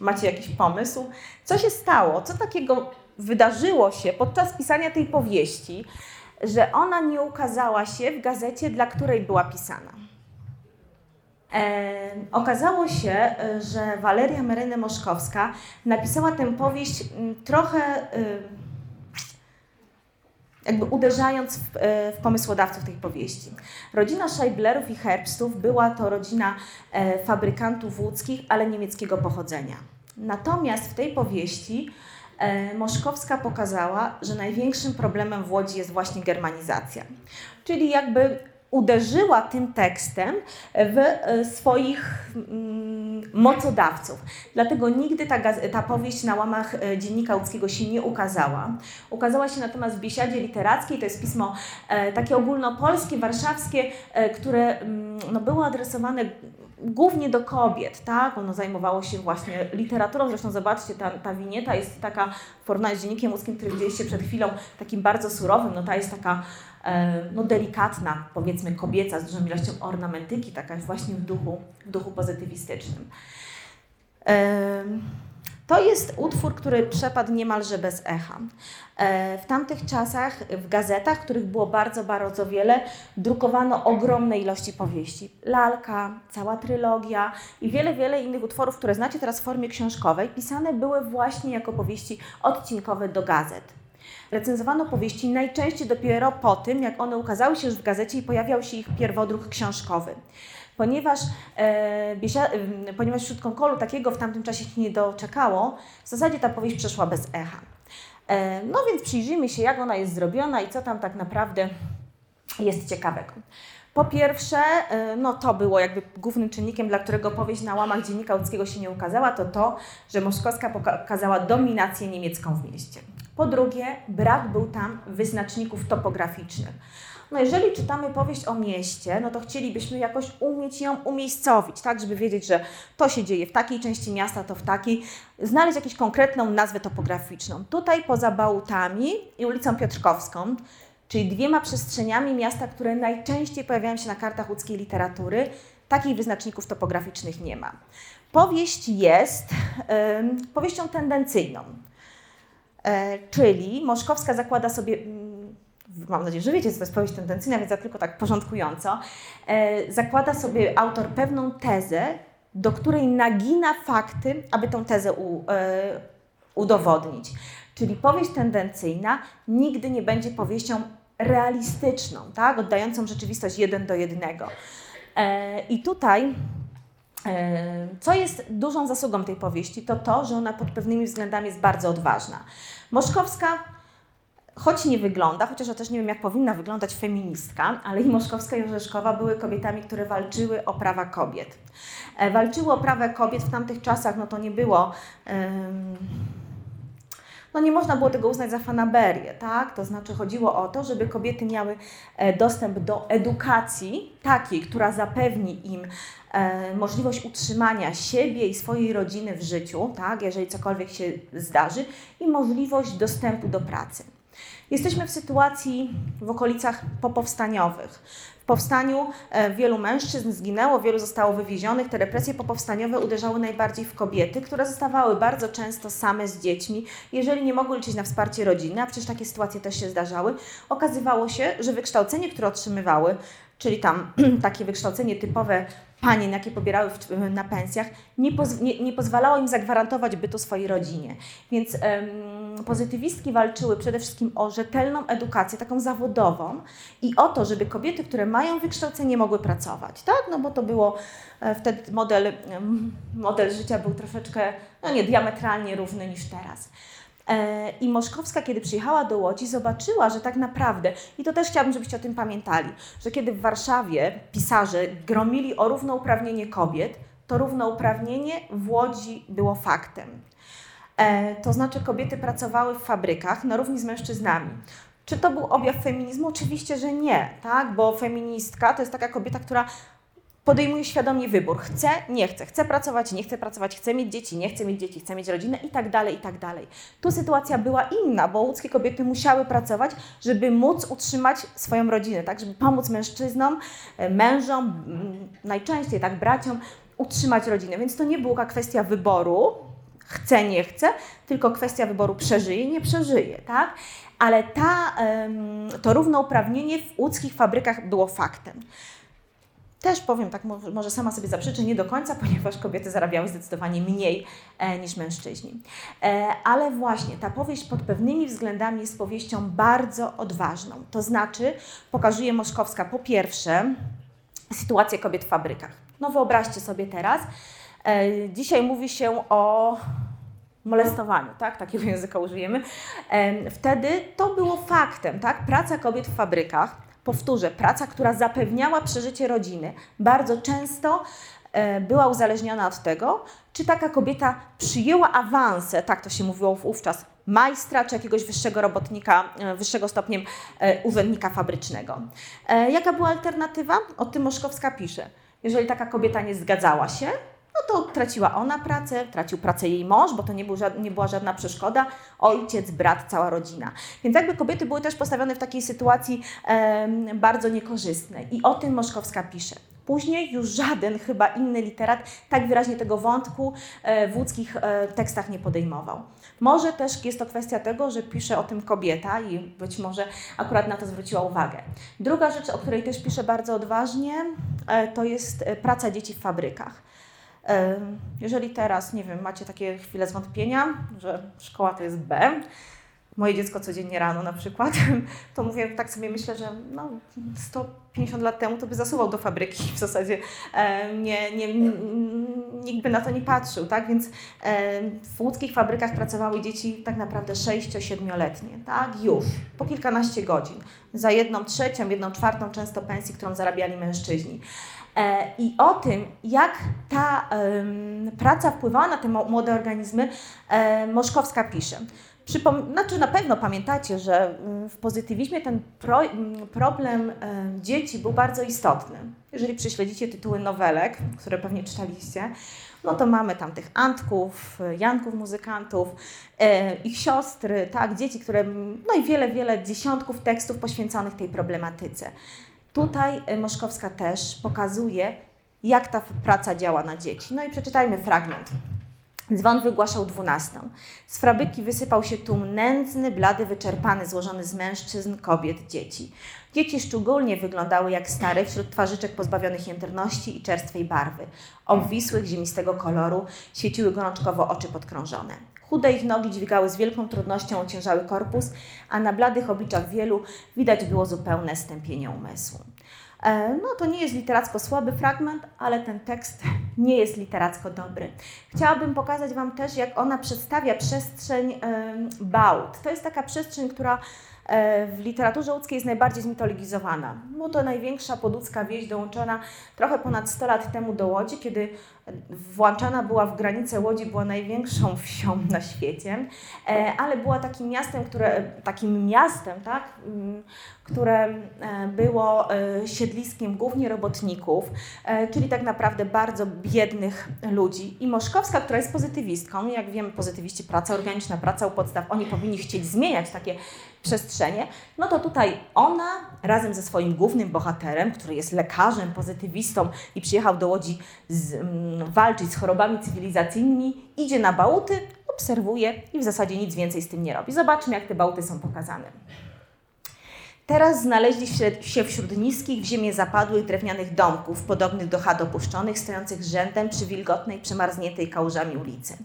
Macie jakiś pomysł? Co się stało? Co takiego wydarzyło się podczas pisania tej powieści, że ona nie ukazała się w gazecie, dla której była pisana? E, okazało się, że Waleria Meryny Moszkowska napisała tę powieść trochę. E, jakby uderzając w, e, w, pomysłodawców tej powieści. Rodzina Scheiblerów i Herbstów była to rodzina e, fabrykantów łódzkich, ale niemieckiego pochodzenia. Natomiast w tej powieści e, Moszkowska pokazała, że największym problemem w Łodzi jest właśnie germanizacja. Czyli jakby uderzyła tym tekstem w e, swoich mm, mocodawców. Dlatego nigdy ta, ta powieść na łamach e, Dziennika Łódzkiego się nie ukazała. Ukazała się natomiast w Biesiadzie Literackiej, to jest pismo e, takie ogólnopolskie, warszawskie, które mm, no, było adresowane głównie do kobiet, tak? Ono zajmowało się właśnie literaturą. Zresztą zobaczcie, ta, ta winieta jest taka w porównaniu z dziennikiem łódzkim, który widzieliście przed chwilą, takim bardzo surowym. No ta jest taka no, delikatna, powiedzmy kobieca, z dużą ilością ornamentyki, taka właśnie w duchu, w duchu pozytywistycznym. To jest utwór, który przepadł niemalże bez echa. E, w tamtych czasach w gazetach, których było bardzo, bardzo wiele, drukowano ogromne ilości powieści. Lalka, cała trylogia i wiele, wiele innych utworów, które znacie teraz w formie książkowej, pisane były właśnie jako powieści odcinkowe do gazet. Recenzowano powieści najczęściej dopiero po tym, jak one ukazały się już w gazecie i pojawiał się ich pierwodruk książkowy. Ponieważ, e, Biesia, e, ponieważ wśród konkolu takiego w tamtym czasie się nie doczekało, w zasadzie ta powieść przeszła bez echa. E, no więc przyjrzyjmy się, jak ona jest zrobiona i co tam tak naprawdę jest ciekawego. Po pierwsze, e, no to było jakby głównym czynnikiem, dla którego powieść na łamach Dziennika Łódzkiego się nie ukazała, to to, że Moszkowska pokazała dominację niemiecką w mieście. Po drugie, brak był tam wyznaczników topograficznych. No jeżeli czytamy powieść o mieście, no to chcielibyśmy jakoś umieć ją umiejscowić, tak, żeby wiedzieć, że to się dzieje w takiej części miasta, to w takiej, znaleźć jakąś konkretną nazwę topograficzną. Tutaj poza Bałutami i ulicą Piotrkowską, czyli dwiema przestrzeniami miasta, które najczęściej pojawiają się na kartach łódzkiej literatury, takich wyznaczników topograficznych nie ma. Powieść jest yy, powieścią tendencyjną. E, czyli Moszkowska zakłada sobie, mm, mam nadzieję, że wiecie, co to jest powieść tendencyjna, więc ja tylko tak porządkująco, e, zakłada sobie autor pewną tezę, do której nagina fakty, aby tą tezę u, e, udowodnić. Czyli powieść tendencyjna nigdy nie będzie powieścią realistyczną, tak? oddającą rzeczywistość jeden do jednego. I tutaj co jest dużą zasługą tej powieści, to to, że ona pod pewnymi względami jest bardzo odważna. Moszkowska, choć nie wygląda, chociaż ja też nie wiem, jak powinna wyglądać feministka, ale i Moszkowska i Orzeszkowa były kobietami, które walczyły o prawa kobiet. E, walczyły o prawa kobiet w tamtych czasach, no to nie było. Um, no nie można było tego uznać za fanaberię, tak? To znaczy chodziło o to, żeby kobiety miały e, dostęp do edukacji takiej, która zapewni im możliwość utrzymania siebie i swojej rodziny w życiu, tak? Jeżeli cokolwiek się zdarzy i możliwość dostępu do pracy. Jesteśmy w sytuacji w okolicach popowstaniowych powstaniu e, wielu mężczyzn zginęło, wielu zostało wywiezionych. Te represje popowstaniowe uderzały najbardziej w kobiety, które zostawały bardzo często same z dziećmi. Jeżeli nie mogły liczyć na wsparcie rodziny, a przecież takie sytuacje też się zdarzały, okazywało się, że wykształcenie, które otrzymywały, czyli tam takie wykształcenie typowe panien, jakie pobierały w, na pensjach, nie, poz, nie, nie, pozwalało im zagwarantować bytu swojej rodzinie. Więc um, pozytywistki walczyły przede wszystkim o rzetelną edukację, taką zawodową i o to, żeby kobiety, które mają wykształcenie, mogły pracować. Tak? No bo to było e, wtedy model, model życia był troszeczkę, no nie, diametralnie równy niż teraz. E, I Moszkowska, kiedy przyjechała do Łodzi, zobaczyła, że tak naprawdę, i to też chciałabym, żebyście o tym pamiętali, że kiedy w Warszawie pisarze gromili o równouprawnienie kobiet, to równouprawnienie w Łodzi było faktem. E, to znaczy kobiety pracowały w fabrykach na równi z mężczyznami. Czy to był objaw feminizmu? Oczywiście, że nie, tak? bo feministka to jest taka kobieta, która podejmuje świadomie wybór. Chce, nie chce, chce pracować, nie chce pracować, chce mieć dzieci, nie chce mieć dzieci, chce mieć rodzinę i tak dalej, i tak dalej. Tu sytuacja była inna, bo łódzkie kobiety musiały pracować, żeby móc utrzymać swoją rodzinę, tak, żeby pomóc mężczyznom, e, mężom, najczęściej tak braciom, utrzymać rodzinę. Więc to nie była kwestia wyboru, chce, nie chce, tylko kwestia wyboru przeżyje, nie przeżyje, tak? Ale ta, to równouprawnienie w łódzkich fabrykach było faktem. Też powiem tak, może sama sobie zaprzeczę, nie do końca, ponieważ kobiety zarabiały zdecydowanie mniej e, niż mężczyźni. E, ale właśnie ta powieść pod pewnymi względami jest powieścią bardzo odważną. To znaczy, pokazuje Moszkowska po pierwsze sytuację kobiet w fabrykach. No wyobraźcie sobie teraz, e, dzisiaj mówi się o molestowaniu, tak? Takiego języka użyjemy. E, wtedy to było faktem, tak? Praca kobiet w fabrykach powtórzę, praca, która zapewniała przeżycie rodziny, bardzo często e, była uzależniona od tego, czy taka kobieta przyjęła awansę, tak to się mówiło wówczas, majstra czy jakiegoś wyższego robotnika, e, wyższego stopniem e, urzędnika fabrycznego. Jaka była alternatywa? O tym Moszkowska pisze. Jeżeli taka kobieta nie zgadzała się, no to traciła ona pracę, tracił pracę jej mąż, bo to nie, był, nie była żadna przeszkoda, ojciec, brat, cała rodzina. Więc jakby kobiety były też postawione w takiej sytuacji e, bardzo niekorzystnej. I o tym Moszkowska pisze. Później już żaden chyba inny literat tak wyraźnie tego wątku e, w łódzkich e, tekstach nie podejmował. Może też jest to kwestia tego, że pisze o tym kobieta i być może akurat na to zwróciła uwagę. Druga rzecz, o której też pisze bardzo odważnie, e, to jest praca dzieci w fabrykach. Jeżeli teraz, nie wiem, macie takie chwile zwątpienia, że szkoła to jest B, moje dziecko codziennie rano na przykład, to mówię, tak sobie myślę, że no, 150 lat temu to by zasuwał do fabryki w zasadzie. Nie, nie, nikt by na to nie patrzył, tak? Więc w łódzkich fabrykach pracowały dzieci tak naprawdę 6-7-letnie, tak? Już, po kilkanaście godzin. Za jedną trzecią, jedną czwartą często pensji, którą zarabiali mężczyźni. E, I o tym, jak ta praca wpływała na te młode organizmy, e, Moszkowska pisze. Przypom znaczy na pewno pamiętacie, że mm, w pozytywizmie ten pro problem dzieci był bardzo istotny. Jeżeli prześledzicie tytuły nowelek, które pewnie czytaliście, no to mamy tam tych Antków, Janków muzykantów, e, ich siostry, tak, dzieci, które, no i wiele, wiele dziesiątków tekstów poświęconych tej problematyce. Tutaj y, Moszkowska też pokazuje, jak ta praca działa na dzieci. No i przeczytajmy fragment. Dzwon wygłaszał dwunastą. Z fabryki wysypał się tłum nędzny, blady, wyczerpany, złożony z mężczyzn, kobiet, dzieci. Dzieci szczególnie wyglądały jak stare, wśród twarzyczek pozbawionych jędrności i czerstwej barwy. Obwisłych, ziemistego koloru, świeciły gorączkowo oczy podkrążone. Chude ich nogi dźwigały z wielką trudnością ociężały korpus, a na bladych obliczach wielu widać było zupełne stępienie umysłu. E, no to nie jest literacko słaby fragment, ale ten tekst nie jest literacko dobry. Chciałabym pokazać Wam też, jak ona przedstawia przestrzeń Bałt. To jest taka przestrzeń, która w literaturze łódzkiej jest najbardziej zmitologizowana. Bo to największa podłódzka wieś dołączona trochę ponad 100 lat temu do Łodzi, kiedy włączana była w granicę Łodzi, była największą wsią na świecie, e, ale była takim miastem, które, takim miastem, tak, mm, które e, było siedliskiem głównie robotników, czyli tak naprawdę bardzo biednych ludzi. I Moszkowska, która jest pozytywistką, jak wiemy, pozytywiści, praca organiczna, praca u podstaw, oni powinni chcieć zmieniać takie przestrzenie, no to tutaj ona razem ze swoim głównym bohaterem, który jest lekarzem, pozytywistą i przyjechał do Łodzi z, mm, walczyć z chorobami cywilizacyjnymi, idzie na bałty, obserwuje i w zasadzie nic więcej z tym nie robi. Zobaczmy, jak te bałty są pokazane. Teraz znaleźli się wśród niskich, w ziemię zapadłych drewnianych domków, podobnych do chat opuszczonych, stojących rzędem przy wilgotnej, przemarzniętej kałużami ulicy.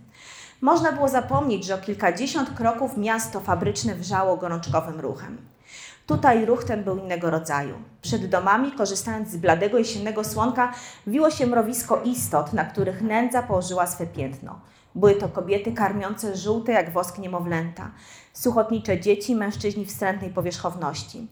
Można było zapomnieć, że o kilkadziesiąt kroków miasto fabryczne wrzało gorączkowym ruchem. Tutaj ruch ten był innego rodzaju. Przed domami, korzystając z bladego jesiennego słonka, wiło się mrowisko istot, na których nędza położyła swe piętno. Były to kobiety karmiące żółte jak wosk niemowlęta, suchotnicze dzieci, mężczyźni wstrętnej powierzchowności.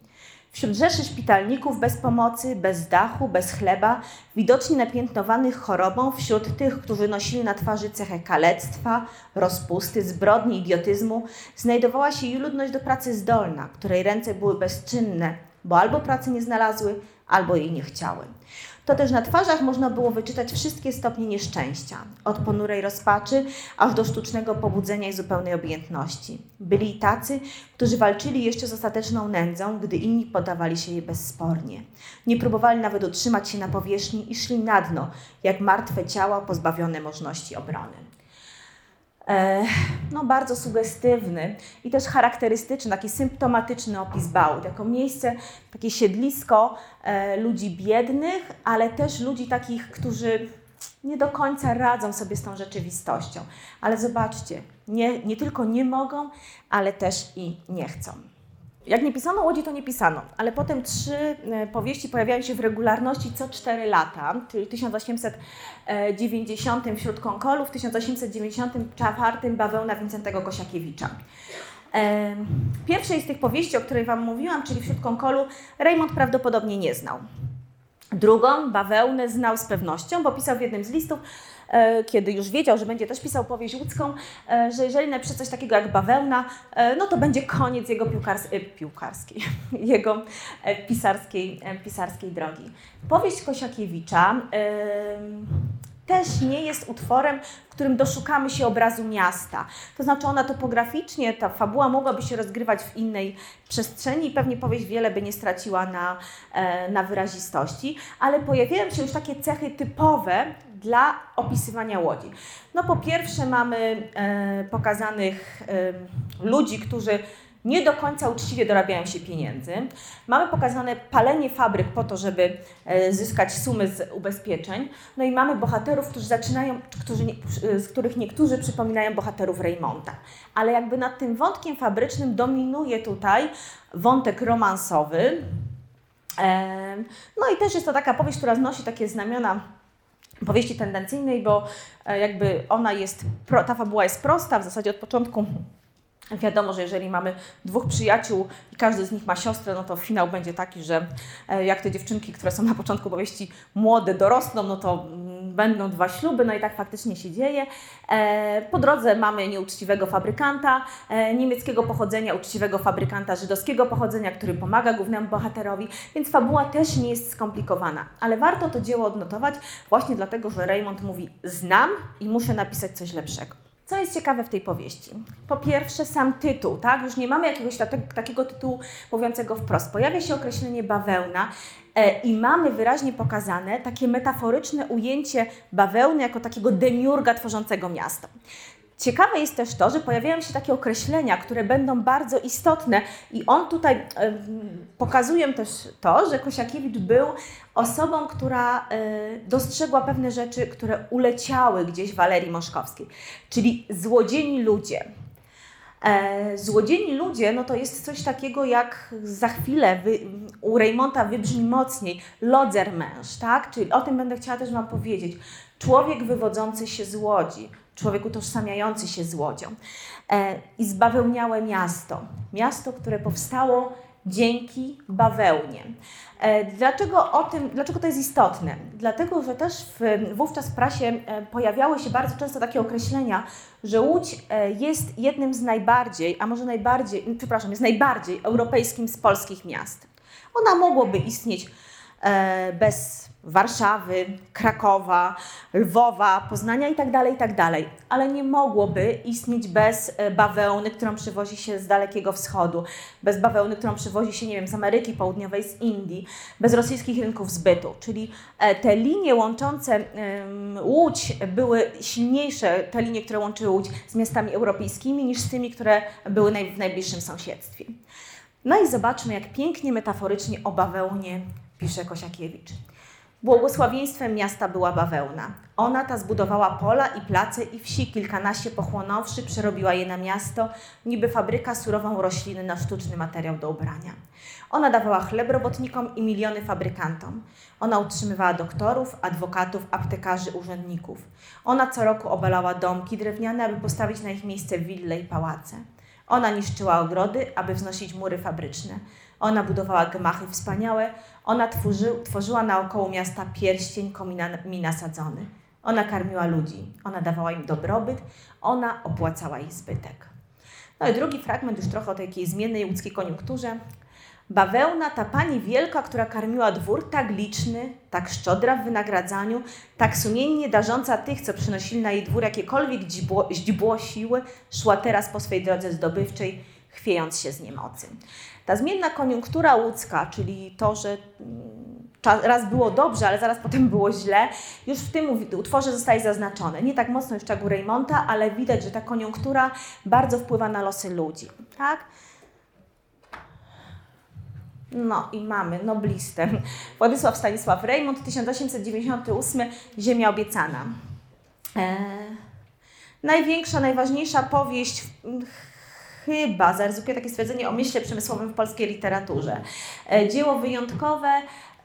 Wśród rzeszy szpitalników bez pomocy, bez dachu, bez chleba, widocznie napiętnowanych chorobą, wśród tych, którzy nosili na twarzy cechę kalectwa, rozpusty, zbrodni, idiotyzmu, znajdowała się i ludność do pracy zdolna, której ręce były bezczynne, bo albo pracy nie znalazły, albo jej nie chciały to też na twarzach można było wyczytać wszystkie stopnie nieszczęścia, od ponurej rozpaczy aż do sztucznego pobudzenia i zupełnej obojętności. Byli tacy, którzy walczyli jeszcze z ostateczną nędzą, gdy inni podawali się jej bezspornie. Nie próbowali nawet utrzymać się na powierzchni i szli na dno, jak martwe ciała pozbawione możliwości obrony. E, no, bardzo sugestywny i też charakterystyczny, taki symptomatyczny opis Bałt, jako miejsce, takie siedlisko e, ludzi biednych, ale też ludzi takich, którzy nie do końca radzą sobie z tą rzeczywistością. Ale zobaczcie, nie, nie tylko nie mogą, ale też i nie chcą. Jak nie pisano Łodzi, to nie pisano, ale potem trzy e, powieści pojawiają się w regularności co cztery lata, czyli w 1890 wśród Konkolów, w 1894 Bawełna Wincentego Kosiakiewicza. E, pierwszej z tych powieści, o której Wam mówiłam, czyli wśród Konkolu, Raymond prawdopodobnie nie znał. Drugą, Bawełnę, znał z pewnością, bo pisał w jednym z listów, kiedy już wiedział, że będzie też pisał powieść łódzką, e, że jeżeli napisze coś takiego jak bawełna, e, no to będzie koniec jego piłkars piłkarskiej, jego pisarskiej, pisarskiej drogi. Powieść Kosiakiewicza też nie jest utworem, w którym doszukamy się obrazu miasta. To znaczy ona topograficznie, ta fabuła mogłaby się rozgrywać w innej przestrzeni i pewnie powieść wiele by nie straciła na, na wyrazistości, ale pojawiają się już takie cechy typowe dla opisywania łodzi. No po pierwsze mamy e, pokazanych e, ludzi, którzy nie do końca uczciwie dorabiają się pieniędzy. Mamy pokazane palenie fabryk po to, żeby e, zyskać sumy z ubezpieczeń. No i mamy bohaterów, którzy zaczynają, którzy, z których niektórzy przypominają bohaterów Raymonta. Ale jakby nad tym wątkiem fabrycznym dominuje tutaj wątek romansowy. E, no i też jest to taka powieść, która znosi takie znamiona powieści tendencyjnej, bo e, jakby ona jest, ta fabuła jest prosta, w zasadzie od początku Wiadomo, że jeżeli mamy dwóch przyjaciół i każdy z nich ma siostrę, no to finał będzie taki, że e, jak te dziewczynki, które są na początku powieści młode, dorosną, no to mm, będą dwa śluby, no i tak faktycznie się dzieje. E, po drodze mamy nieuczciwego fabrykanta, e, niemieckiego pochodzenia, uczciwego fabrykanta żydowskiego pochodzenia, który pomaga głównemu bohaterowi, więc fabuła też nie jest skomplikowana. Ale warto to dzieło odnotować właśnie dlatego, że Raymond mówi znam i muszę napisać coś lepszego. Co jest ciekawe w tej powieści? Po pierwsze, sam tytuł, tak? Już nie mamy jakiegoś takiego tytułu mówiącego wprost. Pojawia się określenie bawełna e, i mamy wyraźnie pokazane takie metaforyczne ujęcie bawełny jako takiego demiurga tworzącego miasto. Ciekawe jest też to, że pojawiają się takie określenia, które będą bardzo istotne i on tutaj pokazuje też to, że Kosiakiewicz był osobą, która y, dostrzegła pewne rzeczy, które uleciały gdzieś Walerii Moszkowskiej, czyli złodzieni ludzie. E, złodzieni ludzie, no to jest coś takiego jak za chwilę wy, u Raymonta wybrzmi mocniej lodzer męż, tak? Czyli o tym będę chciała też Wam powiedzieć. Człowiek wywodzący się z łodzi, człowiek utożsamiający się z łodzią. E, I zbawełniałe miasto. Miasto, które powstało dzięki bawełnie. E, dlaczego o tym, dlaczego to jest istotne? Dlatego, że też w, wówczas w prasie e, pojawiały się bardzo często takie określenia, że Łódź e, jest jednym z najbardziej, a może najbardziej, przepraszam, jest najbardziej europejskim z polskich miast. Ona mogłoby istnieć bez Warszawy, Krakowa, Lwowa, Poznania itd., tak itd., tak ale nie mogłoby istnieć bez e, bawełny, którą przywozi się z Dalekiego Wschodu, bez bawełny, którą przywozi się, nie wiem, z Ameryki Południowej, z Indii, bez rosyjskich rynków zbytu. Czyli e, te linie łączące Łódź były silniejsze, te linie, które łączyły Łódź z miastami europejskimi, niż z tymi, które były w najbliższym sąsiedztwie. No i zobaczmy, jak pięknie metaforycznie o bawełnie pisze Kosiakiewicz. Błogosławieństwem miasta była bawełna. Ona ta zbudowała pola i place i wsi, kilkanaście pochłonąwszy, przerobiła je na miasto, niby fabryka surową rośliny na sztuczny materiał do ubrania. Ona dawała chleb robotnikom i miliony fabrykantom. Ona utrzymywała doktorów, adwokatów, aptekarzy, urzędników. Ona co roku obalała domki drewniane, aby postawić na ich miejsce wille i pałace. Ona niszczyła ogrody, aby wznosić mury fabryczne. Ona budowała gmachy wspaniałe, ona tworzy, tworzyła naokoło miasta pierścień kominami nasadzony. Ona karmiła ludzi, ona dawała im dobrobyt, ona opłacała ich zbytek. No i drugi fragment już trochę o takiej zmiennej łódzkiej koniunkturze. Bawełna, ta pani wielka, która karmiła dwór, tak liczny, tak szczodra w wynagradzaniu, tak sumiennie darząca tych, co przynosili na jej dwór jakiekolwiek źdźbło siły, szła teraz po swej drodze zdobywczej, chwiejąc się z niemocy. Ta zmienna koniunktura łódzka, czyli to, że mm, raz było dobrze, ale zaraz potem było źle, już w tym utworze zostaje zaznaczone. Nie tak mocno jeszcze jak u Reymonta, ale widać, że ta koniunktura bardzo wpływa na losy ludzi. Tak? No i mamy noblistę. Władysław Stanisław Reymont, 1898, Ziemia obiecana. Eee, największa, najważniejsza powieść chyba, zaryzykuję takie stwierdzenie o myśle przemysłowym w polskiej literaturze. E, dzieło wyjątkowe.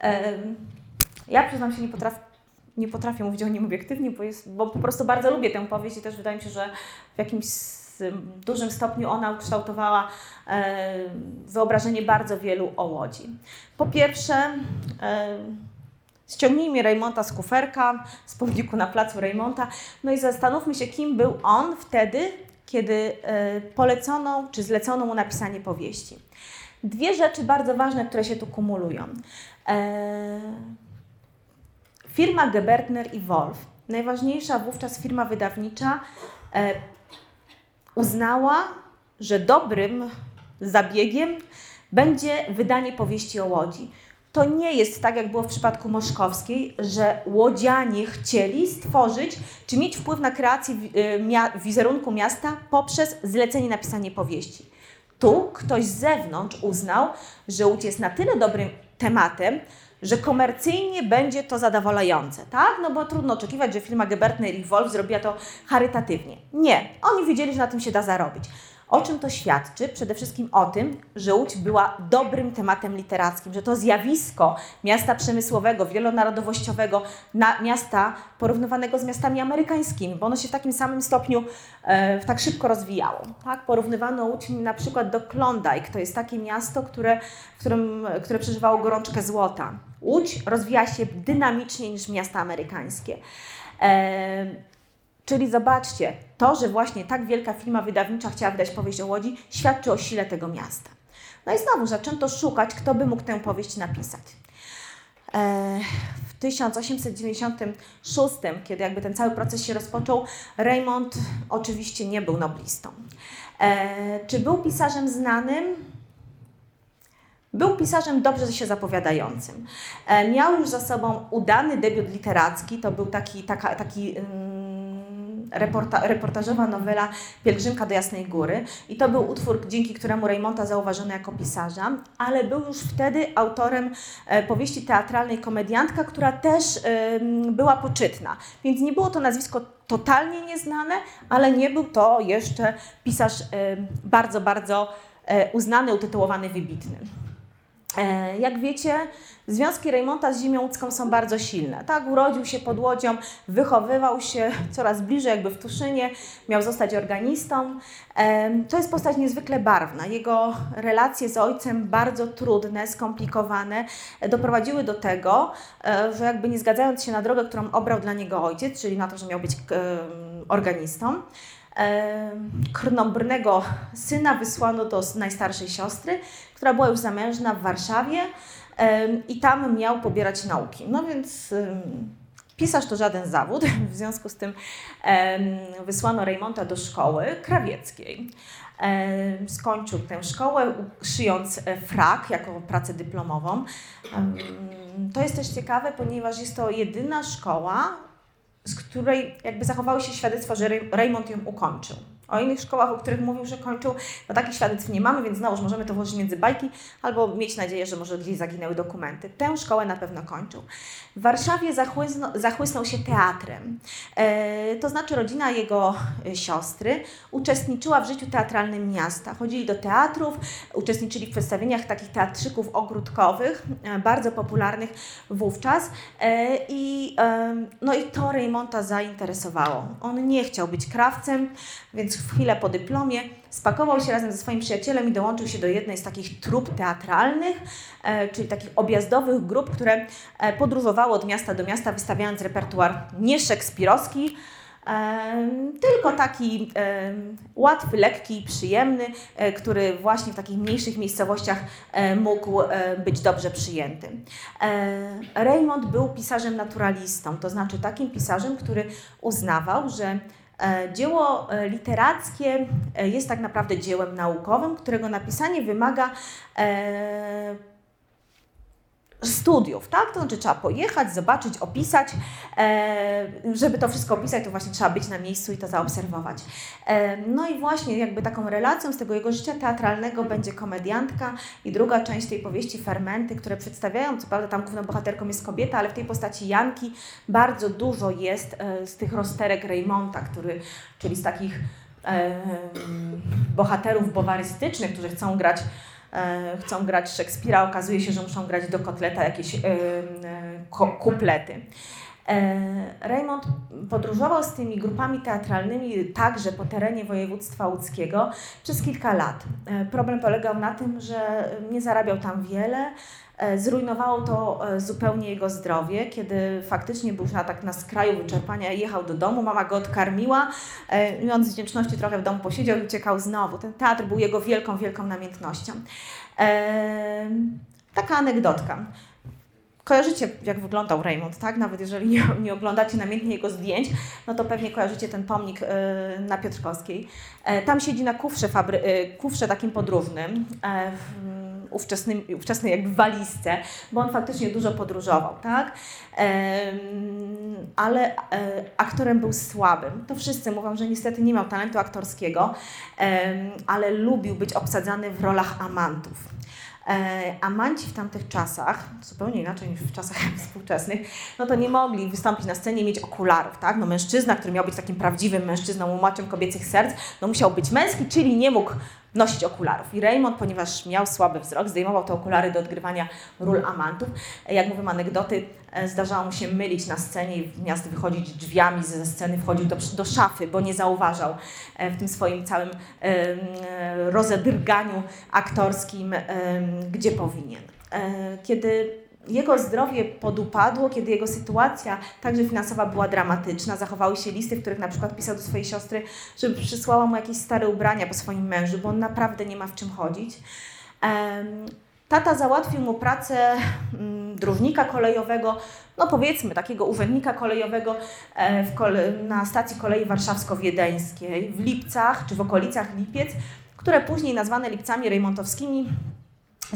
E, ja przyznam się, nie potrafię nie potrafię mówić o nim obiektywnie, bo, jest, bo po prostu bardzo lubię tę powieść i też wydaje mi się, że w jakimś dużym stopniu ona ukształtowała e, wyobrażenie bardzo wielu o Łodzi. Po pierwsze, ściągnijmy Reymonta z kuferka, z pomniku na placu Reymonta, no i zastanówmy się, kim był on wtedy, kiedy e, polecono czy zlecono mu napisanie powieści. Dwie rzeczy bardzo ważne, które się tu kumulują. E, firma Gebertner i Wolf, najważniejsza wówczas firma wydawnicza, e, uznała, że dobrym zabiegiem będzie wydanie powieści o Łodzi. To nie jest tak, jak było w przypadku Moszkowskiej, że łodzianie chcieli stworzyć czy mieć wpływ na kreację y, wizerunku miasta poprzez zlecenie napisanie powieści. Tu ktoś z zewnątrz uznał, że Łódź jest na tyle dobrym tematem, że komercyjnie będzie to zadowalające, tak? No bo trudno oczekiwać, że firma Gebertner i Wolf zrobiła to charytatywnie. Nie, oni wiedzieli, że na tym się da zarobić. O czym to świadczy? Przede wszystkim o tym, że Łódź była dobrym tematem literackim, że to zjawisko miasta przemysłowego, wielonarodowościowego, na, miasta porównywanego z miastami amerykańskimi, bo ono się w takim samym stopniu e, tak szybko rozwijało. Tak? Porównywano Łódź na przykład do Klondike, to jest takie miasto, które, którym, które przeżywało gorączkę złota. Łódź rozwija się dynamiczniej niż miasta amerykańskie. E, Czyli zobaczcie, to, że właśnie tak wielka firma wydawnicza chciała wydać powieść o Łodzi, świadczy o sile tego miasta. No i znowu zaczęto szukać, kto by mógł tę powieść napisać. E, w 1896, kiedy jakby ten cały proces się rozpoczął, Raymond oczywiście nie był noblistą. E, czy był pisarzem znanym? Był pisarzem dobrze się zapowiadającym. E, miał już za sobą udany debiut literacki, to był taki, taka, taki reporta, reportażowa nowela Pielgrzymka do Jasnej Góry i to był utwór, dzięki któremu Raymonta zauważono jako pisarza, ale był już wtedy autorem e, powieści teatralnej Komediantka, która też była poczytna, więc nie było to nazwisko totalnie nieznane, ale nie był to jeszcze pisarz bardzo, bardzo e, uznany, utytułowany, wybitny. E, jak wiecie, związki Reymonta z ziemią łódzką są bardzo silne. Tak, urodził się pod Łodzią, wychowywał się coraz bliżej, jakby w Tuszynie, miał zostać organistą. E, to jest postać niezwykle barwna. Jego relacje z ojcem, bardzo trudne, skomplikowane, doprowadziły do tego, e, że jakby nie zgadzając się na drogę, którą obrał dla niego ojciec, czyli na to, że miał być organistą, krnąbrnego syna wysłano do najstarszej siostry, która była już zamężna w Warszawie i tam miał pobierać nauki. No więc pisarz to żaden zawód, w związku z tym wysłano Reymonta do szkoły krawieckiej. Skończył tę szkołę, szyjąc e, frak jako pracę dyplomową. To jest też ciekawe, ponieważ jest to jedyna szkoła, z której jakby zachowały się świadectwa, że Raymond ją ukończył. O innych szkołach, o których mówił, że kończył, no takich świadectw nie mamy, więc znowuż możemy to włożyć między bajki albo mieć nadzieję, że może gdzieś zaginęły dokumenty. Tę szkołę na pewno kończył. W Warszawie zachłysnął, się teatrem. E, to znaczy rodzina jego e, siostry uczestniczyła w życiu teatralnym miasta. Chodzili do teatrów, uczestniczyli w przedstawieniach takich teatrzyków ogródkowych, e, bardzo popularnych wówczas. E, I, e, no i to Reymonta zainteresowało. On nie chciał być krawcem, więc w chwilę po dyplomie spakował się razem ze swoim przyjacielem i dołączył się do jednej z takich trup teatralnych, e, czyli takich objazdowych grup, które e, podróżowały od miasta do miasta, wystawiając repertuar nie szekspirowski, e, tylko taki łatwy, lekki, przyjemny, który właśnie w takich mniejszych miejscowościach mógł być dobrze przyjęty. Raymond był pisarzem naturalistą, to znaczy takim pisarzem, który uznawał, że dzieło e, literackie e, jest tak naprawdę dziełem naukowym, którego napisanie wymaga studiów, tak? To znaczy trzeba pojechać, zobaczyć, opisać. E, żeby to wszystko opisać, to właśnie trzeba być na miejscu i to zaobserwować. E, no i właśnie jakby taką relacją z tego jego życia teatralnego będzie komediantka i druga część tej powieści Fermenty, które przedstawiają, co prawda tam główną bohaterką jest kobieta, ale w tej postaci Janki bardzo dużo jest e, z tych rozterek Reymonta, który, czyli z takich e, bohaterów bowarystycznych, którzy chcą grać chcą grać Szekspira, okazuje się, że muszą grać do kotleta jakieś e, e, kuplety. Raymond podróżował z tymi grupami teatralnymi także po terenie województwa łódzkiego przez kilka lat. Problem polegał na tym, że nie zarabiał tam wiele, Zrujnowało to zupełnie jego zdrowie, kiedy faktycznie był na, tak na skraju wyczerpania, jechał do domu, mama go odkarmiła i on z wdzięczności trochę w domu posiedział i uciekał znowu. Ten teatr był jego wielką, wielką namiętnością. Taka anegdotka. Kojarzycie, jak wyglądał Raymond, tak? Nawet jeżeli nie, nie, oglądacie namiętnie jego zdjęć, no to pewnie kojarzycie ten pomnik y, na Piotrkowskiej. E, tam siedzi na kufrze, fabry, y, kufrze takim podróżnym, e, w ówczesnym, ówczesnej jakby walizce, bo on faktycznie dużo podróżował, tak? ale e, aktorem był słabym. To wszyscy mówią, że niestety nie miał talentu aktorskiego, ale lubił być obsadzany w rolach amantów. E, amanci w tamtych czasach, zupełnie inaczej niż w czasach współczesnych, no to nie mogli wystąpić na scenie mieć okularów, tak? No mężczyzna, który miał być takim prawdziwym mężczyzną, łumaczem kobiecych serc, no musiał być męski, czyli nie mógł nosić okularów. I Raymond, ponieważ miał słaby wzrok, zdejmował te okulary do odgrywania ról amantów. Jak mówią anegdoty, e, zdarzało mu się mylić na scenie i miast wychodzić drzwiami ze sceny, wchodził do, do szafy, bo nie zauważał e, w tym swoim całym e, rozedrganiu aktorskim, gdzie powinien. Kiedy jego zdrowie podupadło, kiedy jego sytuacja, także finansowa, była dramatyczna. Zachowały się listy, w których na przykład pisał do swojej siostry, żeby przysłała mu jakieś stare ubrania po swoim mężu, bo on naprawdę nie ma w czym chodzić. Tata załatwił mu pracę mm, dróżnika kolejowego, no powiedzmy takiego urzędnika kolejowego e, kole na stacji kolei warszawsko-wiedeńskiej w Lipcach czy w okolicach Lipiec, które później nazwane Lipcami Rejmontowskimi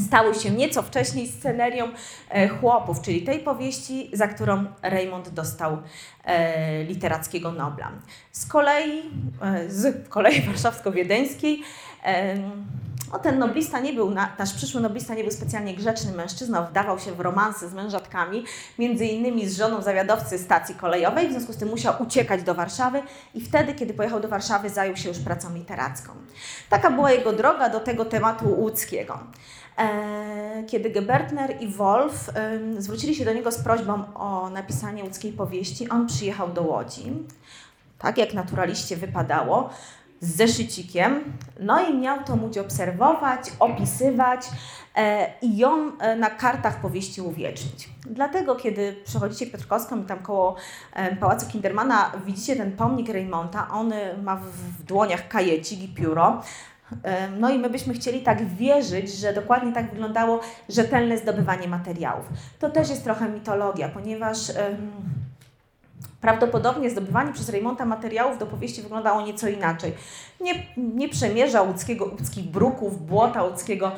stały się nieco wcześniej scenerią e, chłopów, czyli tej powieści, za którą Raymond dostał e, literackiego Nobla. Z kolei, e, z kolei warszawsko-wiedeńskiej, o, ten noblista nie był, nasz przyszły noblista nie był specjalnie grzecznym mężczyzną, wdawał się w romanse z mężatkami, między innymi z żoną zawiadowcy stacji kolejowej, w związku z tym musiał uciekać do Warszawy i wtedy, kiedy pojechał do Warszawy, zajął się już pracą literacką. Taka była jego droga do tego tematu łódzkiego. E, kiedy Gebertner i Wolf zwrócili się do niego z prośbą o napisanie łódzkiej powieści, on przyjechał do Łodzi, tak jak naturaliście wypadało, z zeszycikiem, no i miał to móc obserwować, opisywać e, i ją e, na kartach powieści uwiecznić. Dlatego, kiedy przechodzicie Piotrkowską i tam koło Pałacu Kindermana widzicie ten pomnik Reymonta, on ma w dłoniach kajecik i pióro, no i my byśmy chcieli tak wierzyć, że dokładnie tak wyglądało rzetelne zdobywanie materiałów. To też jest trochę mitologia, ponieważ prawdopodobnie zdobywanie przez Reymonta materiałów do powieści wyglądało nieco inaczej. Nie, nie przemierzał łódzkiego, łódzkich bruków, błota łódzkiego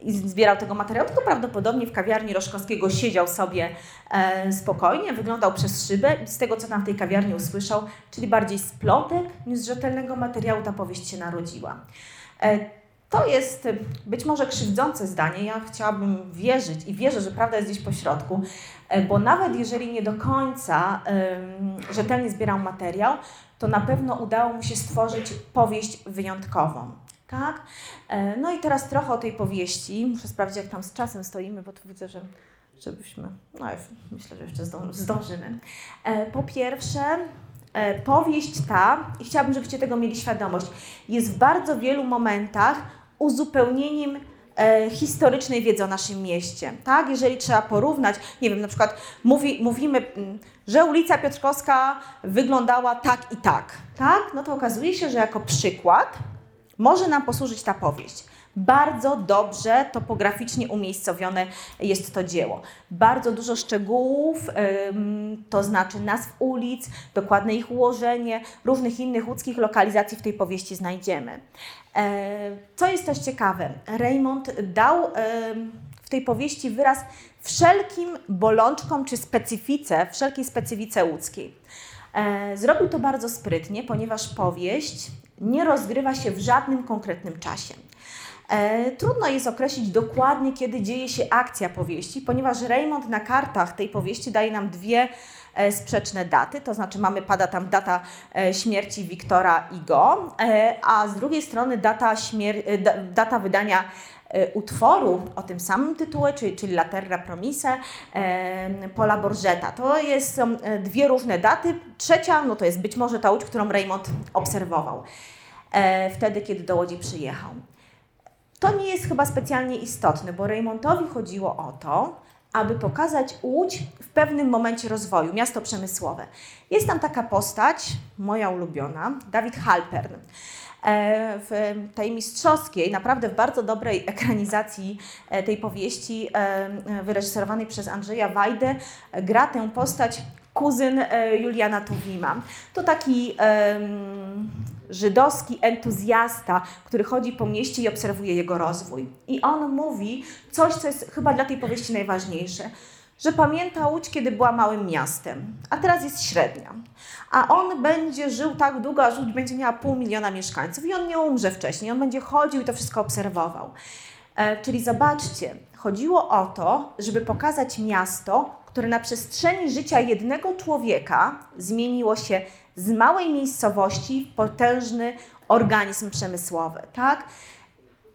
i zbierał tego materiału, tylko prawdopodobnie w kawiarni Roszkowskiego siedział sobie e, spokojnie, wyglądał przez szybę i z tego, co tam w tej kawiarni usłyszał, czyli bardziej z plotek niż z rzetelnego materiału, ta powieść się narodziła. E, to jest być może krzywdzące zdanie. Ja chciałabym wierzyć i wierzę, że prawda jest gdzieś po środku, e, bo nawet jeżeli nie do końca rzetelnie zbierał materiał, to na pewno udało mu się stworzyć powieść wyjątkową. Tak? E, no i teraz trochę o tej powieści. Muszę sprawdzić, jak tam z czasem stoimy, bo tu widzę, że żebyśmy, no myślę, że jeszcze zdążymy. Po pierwsze, powieść ta, i chciałabym, żebyście tego mieli świadomość, jest w bardzo wielu momentach uzupełnieniem e, historycznej wiedzy o naszym mieście. Tak? Jeżeli trzeba porównać, nie wiem, na przykład mówi, mówimy, mm, że ulica Piotrkowska wyglądała tak i tak, tak? No to okazuje się, że jako przykład może nam posłużyć ta powieść. Bardzo dobrze topograficznie umiejscowione jest to dzieło. Bardzo dużo szczegółów, to znaczy nazw ulic, dokładne ich ułożenie, różnych innych łódzkich lokalizacji w tej powieści znajdziemy. E, co jest też ciekawe, Raymond dał w tej powieści wyraz wszelkim bolączkom czy specyfice, wszelkiej specyfice łódzkiej. E, zrobił to bardzo sprytnie, ponieważ powieść nie rozgrywa się w żadnym konkretnym czasie. E, trudno jest określić dokładnie, kiedy dzieje się akcja powieści, ponieważ Raymond na kartach tej powieści daje nam dwie e, sprzeczne daty, to znaczy mamy, pada tam data e, śmierci Wiktora Igo, a z drugiej strony data, data wydania utworu o tym samym tytule, czyli, czyli Laterra Promise Pola Borgeta. To jest, są dwie różne daty. Trzecia, no to jest być może ta łódź, którą Raymond obserwował wtedy, kiedy do Łodzi przyjechał. To nie jest chyba specjalnie istotne, bo Reymontowi chodziło o to, aby pokazać Łódź w pewnym momencie rozwoju, miasto przemysłowe. Jest tam taka postać, moja ulubiona, Dawid Halpern. E, w tej mistrzowskiej, naprawdę w bardzo dobrej ekranizacji e, tej powieści, e, wyreżyserowanej przez Andrzeja Wajdę, gra tę postać kuzyn Juliana Tuwima. To taki żydowski entuzjasta, który chodzi po mieście i obserwuje jego rozwój. I on mówi coś, co jest chyba dla tej powieści najważniejsze, że pamięta Łódź, kiedy była małym miastem, a teraz jest średnia. A on będzie żył tak długo, aż Łódź będzie miała pół miliona mieszkańców i on nie umrze wcześniej, on będzie chodził i to wszystko obserwował. E, czyli zobaczcie, chodziło o to, żeby pokazać miasto, które na przestrzeni życia jednego człowieka zmieniło się z małej miejscowości w potężny organizm przemysłowy. Tak?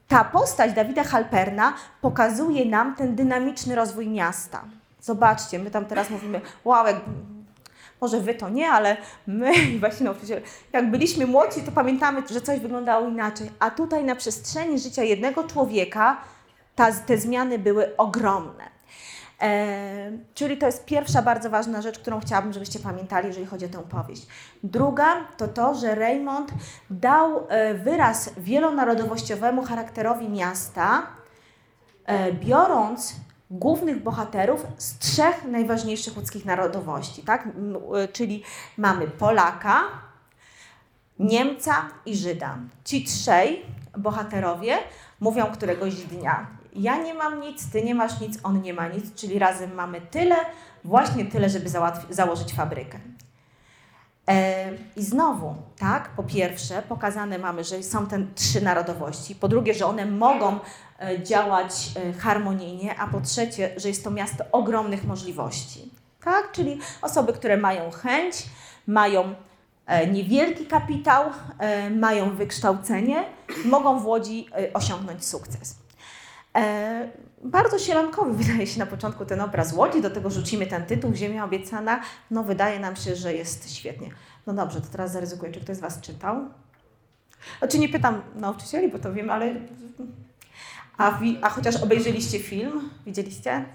Ta postać Dawida Halperna pokazuje nam ten dynamiczny rozwój miasta. Zobaczcie, my tam teraz mówimy, wow, jak, może wy to nie, ale my właśnie jak byliśmy młodzi, to pamiętamy, że coś wyglądało inaczej. A tutaj na przestrzeni życia jednego człowieka ta, te zmiany były ogromne. E, czyli to jest pierwsza bardzo ważna rzecz, którą chciałabym, żebyście pamiętali, jeżeli chodzi o tę powieść. Druga to to, że Raymond dał e, wyraz wielonarodowościowemu charakterowi miasta, e, biorąc głównych bohaterów z trzech najważniejszych łódzkich narodowości, tak? czyli mamy Polaka, Niemca i Żyda. Ci trzej bohaterowie mówią któregoś dnia Ja nie mam nic, ty nie masz nic, on nie ma nic, czyli razem mamy tyle, właśnie tyle, żeby założyć fabrykę. E, I znowu, tak, po pierwsze, pokazane mamy, że są te trzy narodowości, po drugie, że one mogą e, działać e, harmonijnie, a po trzecie, że jest to miasto ogromnych możliwości. Tak, czyli osoby, które mają chęć, mają niewielki kapitał, mają wykształcenie, mogą w Łodzi osiągnąć sukces. Bardzo sielankowy wydaje się na początku ten obraz Łodzi, do tego rzucimy ten tytuł Ziemia obiecana. No wydaje nam się, że jest świetnie. No dobrze, to teraz zaryzykuję, czy ktoś z Was czytał? Znaczy nie pytam nauczycieli, bo to wiem, ale... A, a chociaż obejrzeliście film? Widzieliście?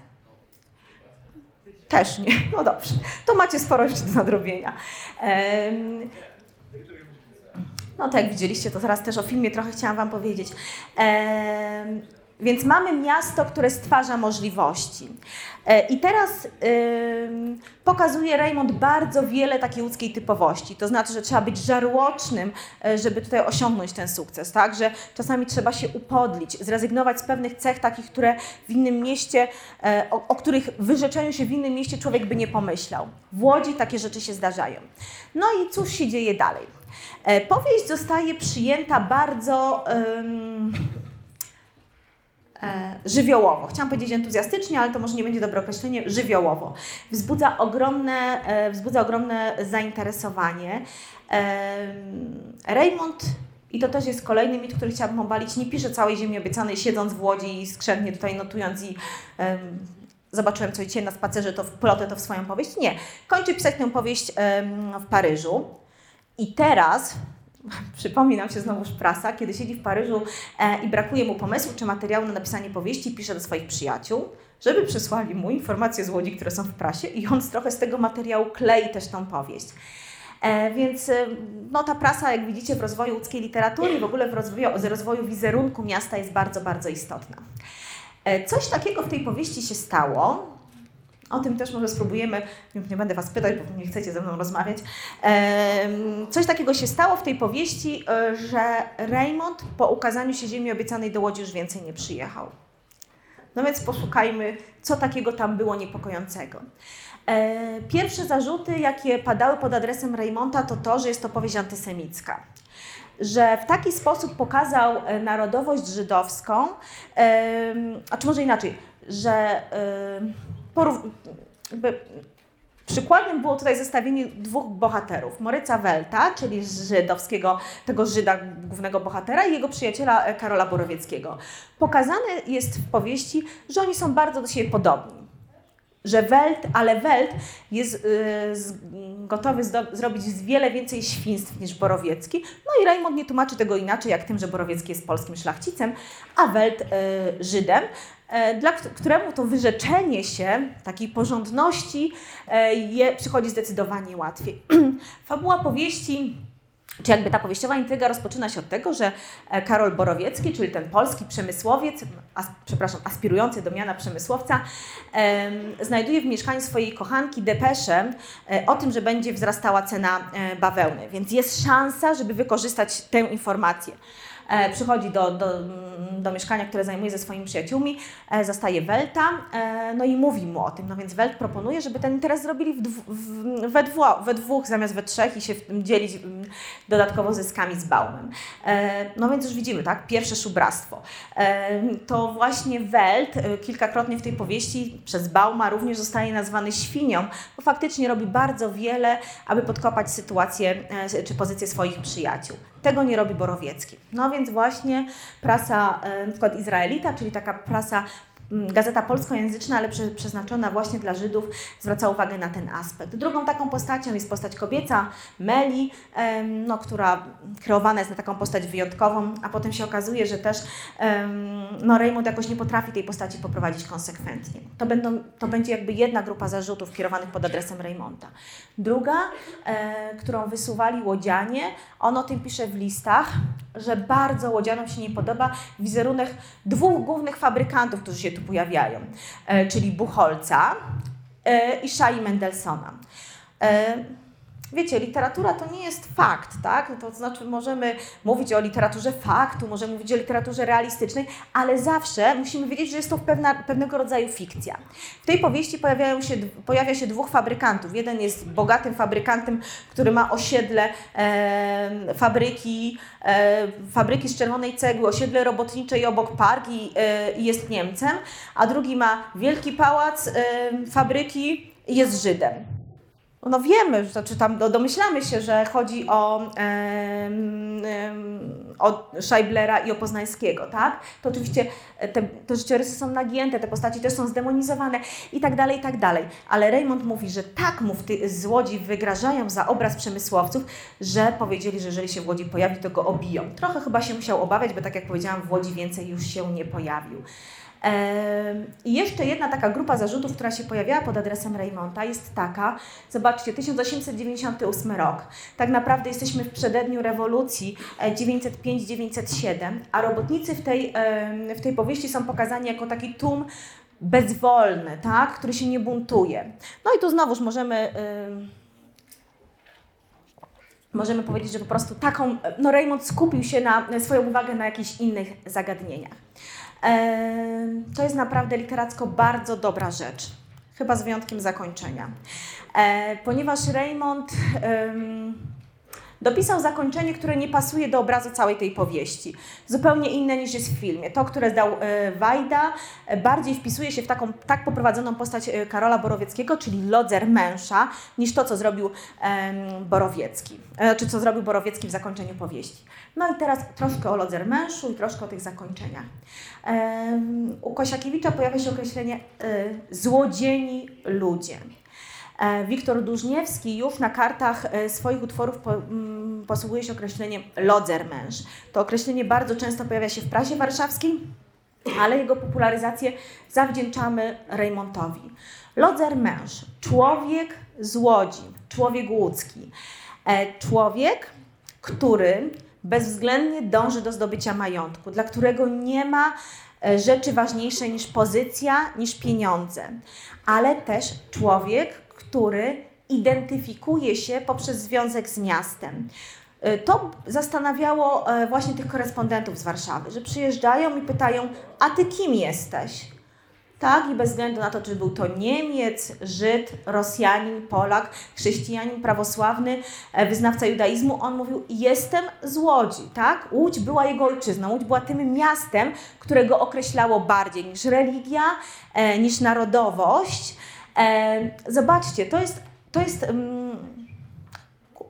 Też nie. No dobrze. To macie sporo jeszcze do nadrobienia. Um, no tak, widzieliście to teraz też o filmie trochę chciałam Wam powiedzieć. Um, więc mamy miasto, które stwarza możliwości. E, I teraz pokazuje Raymond bardzo wiele takiej łódzkiej typowości. To znaczy, że trzeba być żarłocznym, e, żeby tutaj osiągnąć ten sukces, tak? Że czasami trzeba się upodlić, zrezygnować z pewnych cech takich, które w innym mieście, e, o, o których wyrzeczeniu się w innym mieście człowiek by nie pomyślał. W Łodzi takie rzeczy się zdarzają. No i cóż się dzieje dalej? Powieść zostaje przyjęta bardzo... żywiołowo. Chciałam powiedzieć entuzjastycznie, ale to może nie będzie dobre określenie, żywiołowo. Wzbudza ogromne, e, wzbudza ogromne zainteresowanie. E, Raymond i to też jest kolejny mit, który chciałabym obalić. Nie pisze całej Ziemi obiecanej, siedząc w Łodzi i skrzętnie tutaj notując i um, zobaczyłem co dzisiaj na spacerze, to wplotę to w swoją powieść. Nie. Kończy pisać tę powieść um, w Paryżu. I teraz przypomni nam się znowuż prasa, kiedy siedzi w Paryżu e, i brakuje mu pomysłu czy materiału na napisanie powieści, pisze do swoich przyjaciół, żeby przysłali mu informacje z Łodzi, które są w prasie i on trochę z tego materiału klei też tą powieść. E, więc e, no, ta prasa, jak widzicie, w rozwoju łódzkiej literatury w ogóle w rozwoju, w rozwoju wizerunku miasta jest bardzo, bardzo istotna. E, coś takiego w tej powieści się stało, o tym też może spróbujemy, nie będę Was pytać, bo nie chcecie ze mną rozmawiać. Coś takiego się stało w tej powieści, e, że Raymond po ukazaniu się Ziemi Obiecanej do Łodzi już więcej nie przyjechał. No więc poszukajmy, co takiego tam było niepokojącego. E, pierwsze zarzuty, jakie padały pod adresem Raymonta, to to, że jest to powieść antysemicka że w taki sposób pokazał e, narodowość żydowską, a czy może inaczej, że Przykładem było tutaj zestawienie dwóch bohaterów. Moryca Welta, czyli żydowskiego, tego Żyda, głównego bohatera i jego przyjaciela e, Karola Borowieckiego. Pokazane jest w powieści, że oni są bardzo do siebie podobni że Welt, ale Welt jest y, z, gotowy zrobić wiele więcej świństw niż Borowiecki. No i Raymond nie tłumaczy tego inaczej, jak tym, że Borowiecki jest polskim szlachcicem, a Welt y, Żydem, dla któremu to wyrzeczenie się takiej porządności y, je, przychodzi zdecydowanie łatwiej. Fabuła powieści czy jakby ta powieściowa intryga rozpoczyna się od tego, że e, Karol Borowiecki, czyli ten polski przemysłowiec, as, przepraszam, aspirujący do miana przemysłowca, e, znajduje w mieszkaniu swojej kochanki depeszę e, o tym, że będzie wzrastała cena e, bawełny. Więc jest szansa, żeby wykorzystać tę informację. E, przychodzi do, do, do mieszkania, które zajmuje ze swoimi przyjaciółmi, e, zastaje Welta, e, no i mówi mu o tym. No więc Welt proponuje, żeby ten interes zrobili w, w, we, dwu, we dwóch zamiast we trzech i się dzielić dodatkowo zyskami z Baumem. No więc już widzimy, tak, pierwsze szubractwo. To właśnie Welt kilkakrotnie w tej powieści przez Bauma również zostaje nazwany świnią, bo faktycznie robi bardzo wiele, aby podkopać sytuację czy pozycję swoich przyjaciół. Tego nie robi Borowiecki. No więc właśnie prasa, e, na przykład Izraelita, czyli taka prasa gazeta polskojęzyczna, ale prze, przeznaczona właśnie dla Żydów, zwraca uwagę na ten aspekt. Drugą taką postacią jest postać kobieca, Meli, no, która kreowana jest na taką postać wyjątkową, a potem się okazuje, że też no, Raymond jakoś nie potrafi tej postaci poprowadzić konsekwentnie. To, będą, to będzie jakby jedna grupa zarzutów kierowanych pod adresem Raymonda. Druga, e, którą wysuwali łodzianie, on o tym pisze w listach, że bardzo łodzianom się nie podoba wizerunek dwóch głównych fabrykantów, którzy się tu pojawiają, e, czyli Buchholca e, i Shai Mendelsona. Wiecie, literatura to nie jest fakt, tak? To znaczy możemy mówić o literaturze faktu, możemy mówić o literaturze realistycznej, ale zawsze musimy wiedzieć, że jest to pewna, pewnego rodzaju fikcja. W tej powieści pojawiają się, pojawia się dwóch fabrykantów. Jeden jest bogatym fabrykantem, który ma osiedle e, fabryki, e, fabryki z czerwonej cegły, osiedle robotnicze i obok park i, e, jest Niemcem, a drugi ma wielki pałac, fabryki i jest Żydem no wiemy, znaczy tam domyślamy się, że chodzi o, um, o Scheiblera i o Poznańskiego, tak? To oczywiście te, te życiorysy są nagięte, te postaci też są zdemonizowane i tak dalej, i tak dalej. Ale Raymond mówi, że tak mu z Łodzi wygrażają za obraz przemysłowców, że powiedzieli, że jeżeli się w Łodzi pojawi, to go obiją. Trochę chyba się musiał obawiać, bo tak jak powiedziałam, w Łodzi więcej już się nie pojawił. I jeszcze jedna taka grupa zarzutów, która się pojawiała pod adresem Raymonta jest taka, zobaczcie, 1898 rok. Tak naprawdę jesteśmy w przededniu rewolucji 905-907, e, a robotnicy w tej, w tej powieści są pokazani jako taki tłum bezwolny, tak, który się nie buntuje. No i tu znowuż możemy możemy powiedzieć, że po prostu taką, no Raymond skupił się na swoją uwagę na jakichś innych zagadnieniach. To jest naprawdę literacko bardzo dobra rzecz, chyba z wyjątkiem zakończenia. E, ponieważ Raymond dopisał zakończenie, które nie pasuje do obrazu całej tej powieści. Zupełnie inne niż jest w filmie. To, które zdał e, Wajda, e, bardziej wpisuje się w taką tak poprowadzoną postać Karola Borowieckiego, czyli lodzer męża, niż to, co zrobił Borowiecki, czy co zrobił Borowiecki w zakończeniu powieści. No i teraz troszkę o lodzer mężu i troszkę o tych zakończeniach. U Kosiakiewicza pojawia się określenie złodzieni ludzie. E, Wiktor Dłużniewski już na kartach e, swoich utworów mm, posługuje się określeniem lodzer męż. To określenie bardzo często pojawia się w prasie warszawskiej, ale jego popularyzację zawdzięczamy Reymontowi. Lodzer męż, człowiek z Łodzi, człowiek łódzki. E, człowiek, który bezwzględnie dąży do zdobycia majątku, dla którego nie ma rzeczy ważniejszej niż pozycja, niż pieniądze, ale też człowiek, który identyfikuje się poprzez związek z miastem. E, to zastanawiało e, właśnie tych korespondentów z Warszawy, że przyjeżdżają i pytają: A ty kim jesteś? Tak, i bez względu na to, czy był to Niemiec, Żyd, Rosjanin, Polak, chrześcijanin, prawosławny, e, wyznawca judaizmu, on mówił: Jestem z Łodzi. Tak? Łódź była jego ojczyzną, Łódź była tym miastem, którego określało bardziej niż religia, niż narodowość. Zobaczcie, to jest. To jest um,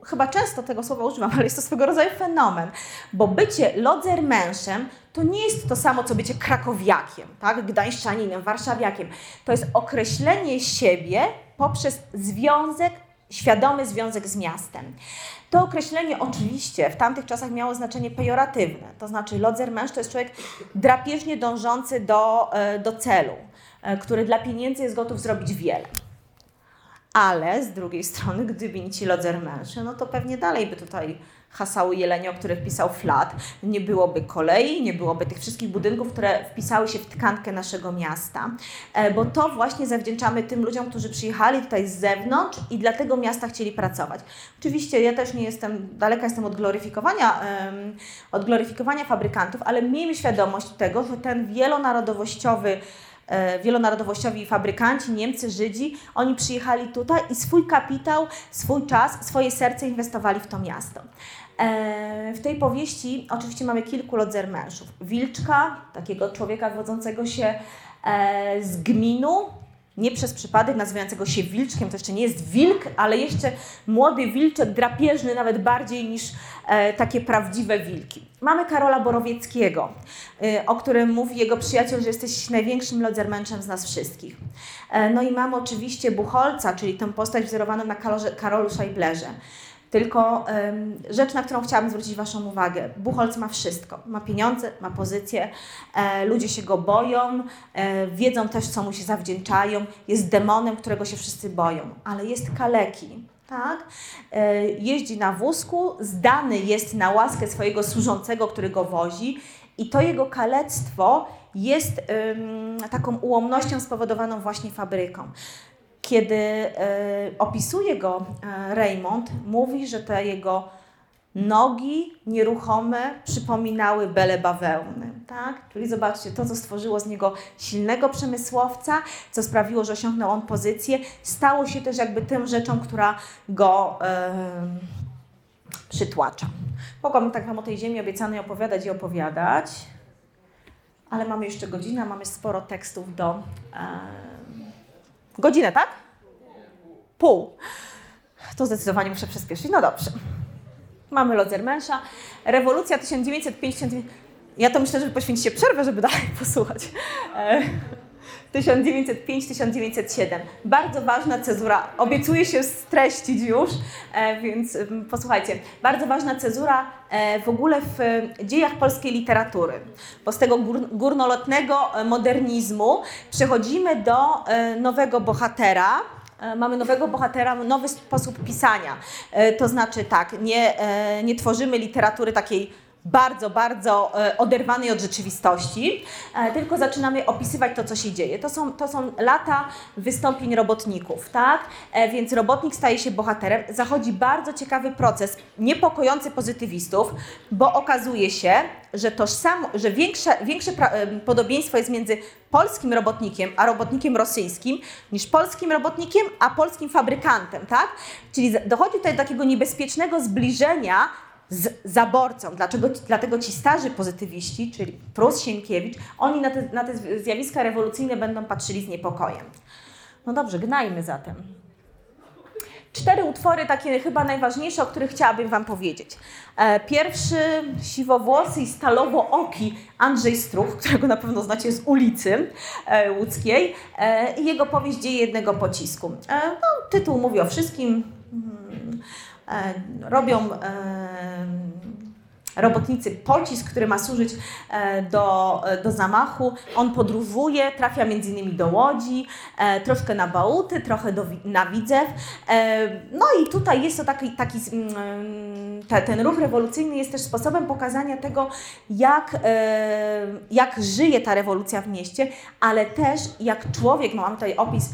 chyba często tego słowa używam, ale jest to swego rodzaju fenomen, bo bycie lodzermenszem to nie jest to samo, co bycie krakowiakiem, tak? gdańszczaninem, warszawiakiem. To jest określenie siebie poprzez związek, świadomy związek z miastem. To określenie oczywiście w tamtych czasach miało znaczenie pejoratywne, to znaczy lodzermensz to jest człowiek drapieżnie dążący do, e, do celu, który dla pieniędzy jest gotów zrobić wiele. Ale z drugiej strony, gdyby nie ci lodzermensze, no to pewnie dalej by tutaj hasały jelenie, o których pisał Flat. Nie byłoby kolei, nie byłoby tych wszystkich budynków, które wpisały się w tkankę naszego miasta, e, bo to właśnie zawdzięczamy tym ludziom, którzy przyjechali tutaj z zewnątrz i dla tego miasta chcieli pracować. Oczywiście ja też nie jestem, daleka jestem od gloryfikowania, od gloryfikowania fabrykantów, ale miejmy świadomość tego, że ten wielonarodowościowy E, wielonarodowościowi fabrykanci, Niemcy, Żydzi, oni przyjechali tutaj i swój kapitał, swój czas, swoje serce inwestowali w to miasto. E, w tej powieści oczywiście mamy kilku lodzermenszów. Wilczka, takiego człowieka wywodzącego się e, z gminu, nie przez przypadek nazywającego się wilczkiem, to jeszcze nie jest wilk, ale jeszcze młody wilczek, drapieżny nawet bardziej niż e, takie prawdziwe wilki. Mamy Karola Borowieckiego, e, o którym mówi jego przyjaciel, że jesteś największym lodzermęczem z nas wszystkich. E, no i mamy oczywiście Buchholca, czyli tę postać wzorowaną na Karolu Szajblerze. Tylko um, rzecz, na którą chciałabym zwrócić Waszą uwagę. Buchholz ma wszystko. Ma pieniądze, ma pozycję, e, ludzie się go boją, e, wiedzą też, co mu się zawdzięczają. Jest demonem, którego się wszyscy boją, ale jest kaleki. Tak? E, jeździ na wózku, zdany jest na łaskę swojego służącego, który go wozi, i to jego kalectwo jest taką ułomnością spowodowaną właśnie fabryką. Kiedy e, opisuje go e, Raymond, mówi, że te jego nogi nieruchome przypominały bele bawełny. Tak? Czyli zobaczcie, to co stworzyło z niego silnego przemysłowca, co sprawiło, że osiągnął on pozycję, stało się też jakby tym rzeczą, która go e, przytłacza. Mogłabym tak Wam o tej ziemi obiecanej opowiadać i opowiadać, ale mamy jeszcze godzinę, mamy sporo tekstów do... E, godzinę, tak? Pół. To zdecydowanie muszę przyspieszyć. No dobrze. Mamy Lodzermensza. Rewolucja 1905 Ja to myślę, że poświęcicie przerwę, żeby dalej posłuchać. 1905-1907. Bardzo ważna cezura. Obiecuję się streścić już, e, więc posłuchajcie. Bardzo ważna cezura e, w ogóle w dziejach polskiej literatury. Bo z tego górnolotnego e, modernizmu przechodzimy do nowego bohatera, mamy nowego bohatera, nowy sposób pisania. To znaczy tak, nie, nie tworzymy literatury takiej bardzo, bardzo e, oderwanej od rzeczywistości, e, tylko zaczynamy opisywać to, co się dzieje. To są, to są lata wystąpień robotników, tak? E, więc robotnik staje się bohaterem. Zachodzi bardzo ciekawy proces, niepokojący pozytywistów, bo okazuje się, że tożsamo, że większe, większe podobieństwo jest między polskim robotnikiem a robotnikiem rosyjskim niż polskim robotnikiem a polskim fabrykantem, tak? Czyli dochodzi tutaj do takiego niebezpiecznego zbliżenia z zaborcą. Dlaczego, dlatego ci starzy pozytywiści, czyli Prus, Sienkiewicz, oni na te, na te zjawiska rewolucyjne będą patrzyli z niepokojem. No dobrze, gnajmy zatem. Cztery utwory, takie chyba najważniejsze, o których chciałabym Wam powiedzieć. E, pierwszy, siwowłosy i stalowo-oki Andrzej Struch, którego na pewno znacie z ulicy e, łódzkiej, e, i jego powieść Dzieje jednego pocisku. No, tytuł mówi o wszystkim. E, robią e, robotnicy pocisk, który ma służyć e, do, do zamachu. On podróżuje, trafia między innymi do Łodzi, troszkę na Bałuty, trochę do, na Widzew. No i tutaj jest to taki, taki te, ten ruch rewolucyjny jest też sposobem pokazania tego, jak, jak żyje ta rewolucja w mieście, ale też jak człowiek, no mam tutaj opis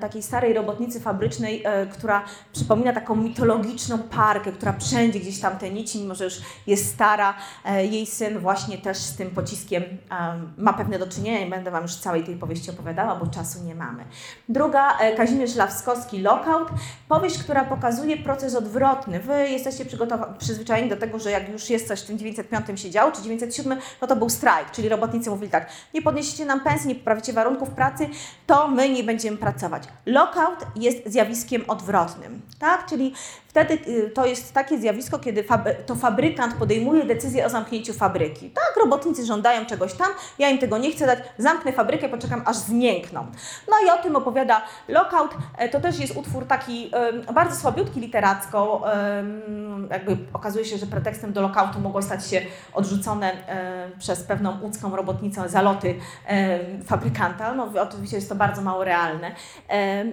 takiej starej robotnicy fabrycznej, która przypomina taką mitologiczną parkę, która wszędzie gdzieś tam te nici, mimo że już jest stara, e, jej syn właśnie też z tym pociskiem ma pewne do czynienia. Nie będę Wam już całej tej powieści opowiadała, bo czasu nie mamy. Druga, e, Kazimierz Lawskowski, Lockout. Powieść, która pokazuje proces odwrotny. Wy jesteście przyzwyczajeni do tego, że jak już jest coś w tym 905 się działo, czy 907, no to był strajk, czyli robotnicy mówili tak, nie podniesiecie nam pensji, nie poprawicie warunków pracy, to my nie będziemy pracować. Lockout jest zjawiskiem odwrotnym, tak? Czyli Wtedy y, to jest takie zjawisko, kiedy to fabrykant podejmuje decyzję o zamknięciu fabryki. Tak, robotnicy żądają czegoś tam, ja im tego nie chcę dać, zamknę fabrykę, poczekam aż zmiękną. No i o tym opowiada Lockout. E, to też jest utwór taki bardzo słabiutki literacko. Jakby okazuje się, że pretekstem do lockoutu mogło stać się odrzucone przez pewną łódzką robotnicę zaloty fabrykanta. No oczywiście jest to bardzo mało realne.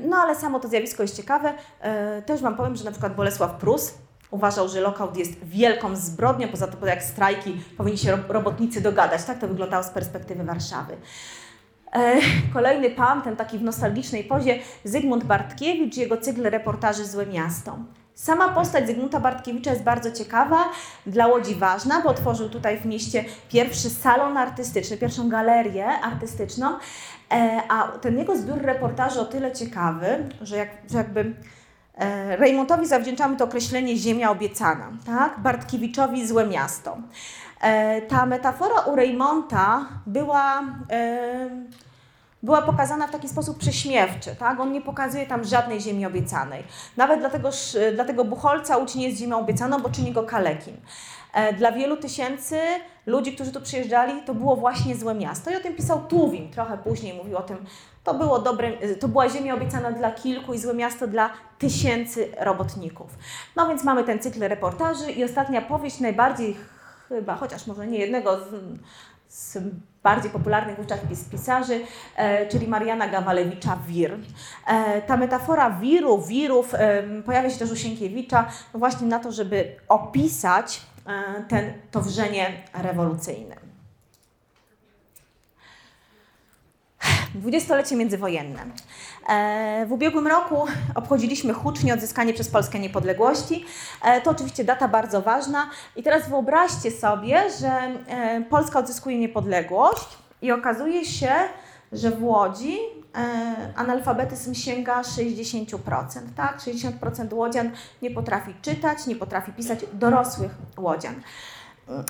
No ale samo to zjawisko jest ciekawe. E, też Wam powiem, że na przykład Bolesław Bolesław Prus uważał, że lockout jest wielką zbrodnią, poza tym jak strajki powinni się robotnicy dogadać. Tak to wyglądało z perspektywy Warszawy. Kolejny pan, ten taki w nostalgicznej pozie, Zygmunt Bartkiewicz, jego cykl reportaży Złe Miasto. Sama postać Zygmunta Bartkiewicza jest bardzo ciekawa, dla Łodzi ważna, bo otworzył tutaj w mieście pierwszy salon artystyczny, pierwszą galerię artystyczną, e, a ten jego zbiór reportaży o tyle ciekawy, że, jak, że jakby Rejmontowi zawdzięczamy to określenie ziemia obiecana, tak? Bartkiewiczowi złe miasto. E, ta metafora u Rejmonta była, e, była pokazana w taki sposób prześmiewczy. Tak? On nie pokazuje tam żadnej ziemi obiecanej. Nawet dlatego, dlatego Buchholca uczyni jest ziemią obiecaną, bo czyni go kalekim. Dla wielu tysięcy ludzi, którzy tu przyjeżdżali, to było właśnie złe miasto. I o tym pisał Tuwim, trochę później mówił o tym to, było dobre, to była ziemia obiecana dla kilku i złe miasto dla tysięcy robotników. No więc mamy ten cykl reportaży i ostatnia powieść, najbardziej chyba, chociaż może nie jednego z, z bardziej popularnych wówczas pisarzy, e, czyli Mariana Gawalewicza Wir. E, ta metafora wiru, wirów e, pojawia się też u Sienkiewicza właśnie na to, żeby opisać e, ten, to wrzenie rewolucyjne. Dwudziestolecie międzywojenne. E, w ubiegłym roku obchodziliśmy hucznie odzyskanie przez Polskę niepodległości. E, to oczywiście data bardzo ważna. I teraz wyobraźcie sobie, że e, Polska odzyskuje niepodległość i okazuje się, że w Łodzi analfabetyzm sięga 60%. Tak? 60% łodzian nie potrafi czytać, nie potrafi pisać dorosłych łodzian.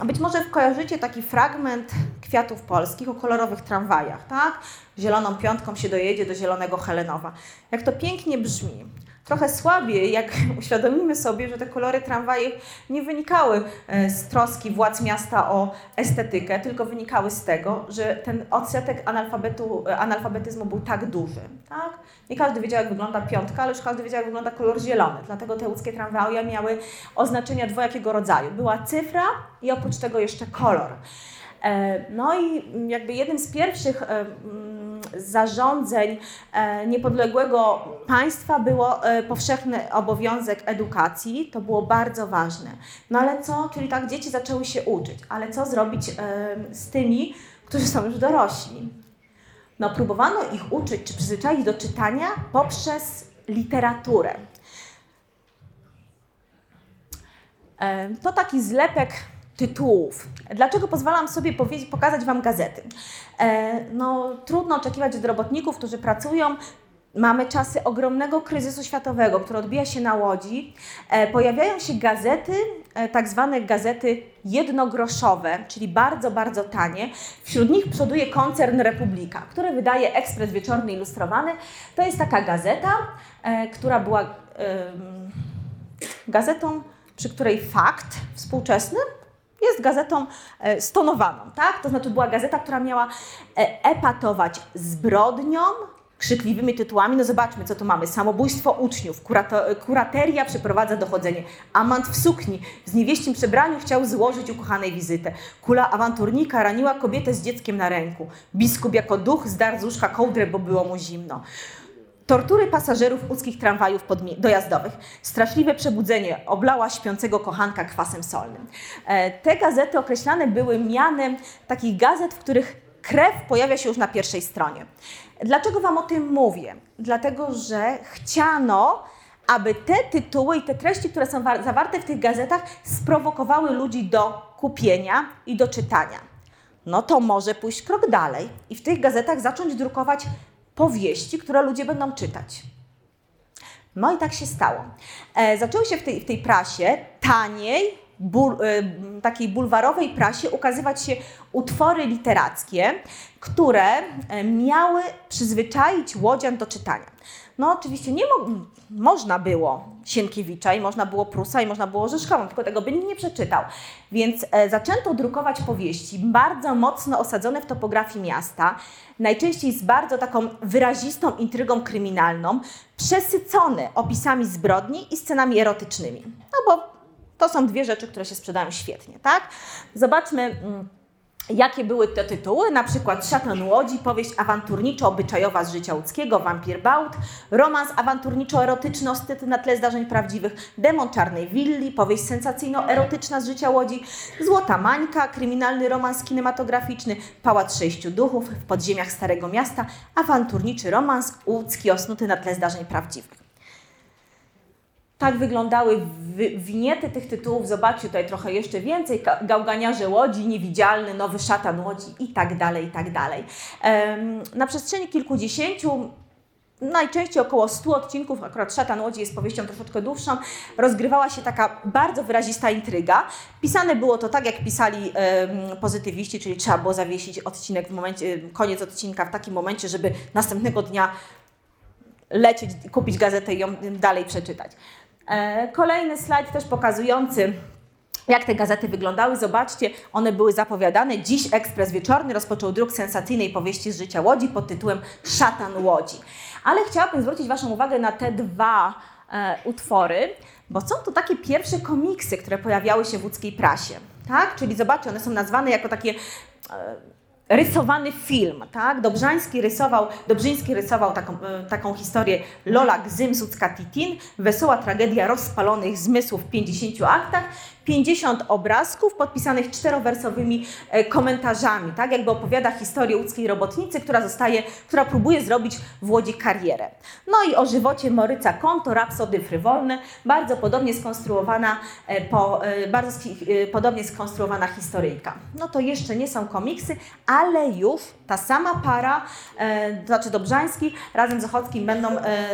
Być może kojarzycie taki fragment kwiatów polskich o kolorowych tramwajach, tak? Zieloną piątką się dojedzie do Zielonego Helenowa. Jak to pięknie brzmi trochę słabiej, jak uświadomimy sobie, że te kolory tramwajów nie wynikały e, z troski władz miasta o estetykę, tylko wynikały z tego, że ten odsetek analfabetu, e, analfabetyzmu był tak duży. Tak? Nie każdy wiedział, jak wygląda piątka, ale już każdy wiedział, jak wygląda kolor zielony. Dlatego te łódzkie tramwaje miały oznaczenia dwojakiego rodzaju. Była cyfra i oprócz tego jeszcze kolor. E, no i jakby jednym z pierwszych zarządzeń e, niepodległego państwa było e, powszechny obowiązek edukacji. To było bardzo ważne. No ale co? Czyli tak dzieci zaczęły się uczyć. Ale co zrobić e, z tymi, którzy są już dorośli? No próbowano ich uczyć czy przyzwyczaić do czytania poprzez literaturę. To taki zlepek tytułów. Dlaczego pozwalam sobie pokazać Wam gazety? E, no, trudno oczekiwać od robotników, którzy pracują. Mamy czasy ogromnego kryzysu światowego, który odbija się na łodzi. E, pojawiają się gazety, e, tak zwane gazety jednogroszowe, czyli bardzo, bardzo tanie. Wśród nich przoduje koncern Republika, który wydaje Ekspres Wieczorny Ilustrowany. To jest taka gazeta, która była gazetą, przy której fakt współczesny jest gazetą e, stonowaną, tak? To znaczy była gazeta, która miała e, epatować zbrodnią, krzykliwymi tytułami. No zobaczmy, co tu mamy. Samobójstwo uczniów, kurato, kurateria przeprowadza dochodzenie, amant w sukni, w niewieścim przebraniu chciał złożyć ukochanej wizytę. Kula awanturnika raniła kobietę z dzieckiem na ręku. Biskup jako duch zdarł z łóżka kołdrę, bo było mu zimno. Tortury pasażerów łódzkich tramwajów dojazdowych. Straszliwe przebudzenie oblała śpiącego kochanka kwasem solnym. E, te gazety określane były mianem takich gazet, w których krew pojawia się już na pierwszej stronie. Dlaczego Wam o tym mówię? Dlatego, że chciano, aby te tytuły i te treści, które są zawarte w tych gazetach, sprowokowały ludzi do kupienia i do czytania. No to może pójść krok dalej i w tych gazetach zacząć drukować powieści, które ludzie będą czytać. No i tak się stało. E, zaczęły się w tej, w tej prasie taniej, bul, e, takiej bulwarowej prasie ukazywać się utwory literackie, które e, miały przyzwyczaić łodzian do czytania. No oczywiście nie mo można było Sienkiewicza i można było Prusa i można było Rzeszkową, tylko tego by nie przeczytał. Więc e, zaczęto drukować powieści bardzo mocno osadzone w topografii miasta, najczęściej z bardzo taką wyrazistą intrygą kryminalną, przesycone opisami zbrodni i scenami erotycznymi. No bo to są dwie rzeczy, które się sprzedają świetnie, tak? Zobaczmy... Mm, Jakie były te tytuły? Na przykład Szatan Łodzi, powieść awanturniczo-obyczajowa z życia łódzkiego, Wampir Baut, romans awanturniczo-erotyczny ostety na tle zdarzeń prawdziwych, Demon Czarnej Willi, powieść sensacyjno-erotyczna z życia Łodzi, Złota Mańka, kryminalny romans kinematograficzny, Pałac Sześciu Duchów w podziemiach Starego Miasta, awanturniczy romans łódzki osnuty na tle zdarzeń prawdziwych. Tak wyglądały winiety tych tytułów. Zobaczcie tutaj trochę jeszcze więcej. Gałganiarze Łodzi, Niewidzialny, Nowy Szatan Łodzi i tak dalej, i tak dalej. Na przestrzeni kilkudziesięciu najczęściej około 100 odcinków, akurat Szatan Łodzi jest powieścią troszeczkę dłuższą, rozgrywała się taka bardzo wyrazista intryga. Pisane było to tak, jak pisali um, pozytywiści, czyli trzeba było zawiesić odcinek w momencie, koniec odcinka w takim momencie, żeby następnego dnia lecieć, kupić gazetę i ją dalej przeczytać. E, kolejny slajd też pokazujący jak te gazety wyglądały, zobaczcie, one były zapowiadane. Dziś Ekspres Wieczorny rozpoczął druk sensacyjnej powieści z życia Łodzi pod tytułem Szatan Łodzi. Ale chciałabym zwrócić Waszą uwagę na te dwa e, utwory, bo są to takie pierwsze komiksy, które pojawiały się w łódzkiej prasie. Tak? Czyli zobaczcie, one są nazwane jako takie e, rysowany film, tak? Dobrzański rysował, Dobrzyński rysował taką, e, taką historię Lola Gzym, Sucka Titin, wesoła tragedia rozpalonych zmysłów w 50 aktach. 50 obrazków podpisanych czterowersowymi e, komentarzami, tak? Jakby opowiada historię łódzkiej robotnicy, która zostaje, która próbuje zrobić w Łodzi karierę. No i o żywocie Moryca Konto, rapsody frywolne, bardzo podobnie skonstruowana, e, po, e, bardzo podobnie skonstruowana historyjka. No to jeszcze nie są komiksy, ale już ta sama para, e, znaczy Dobrzański razem z Ochockim będą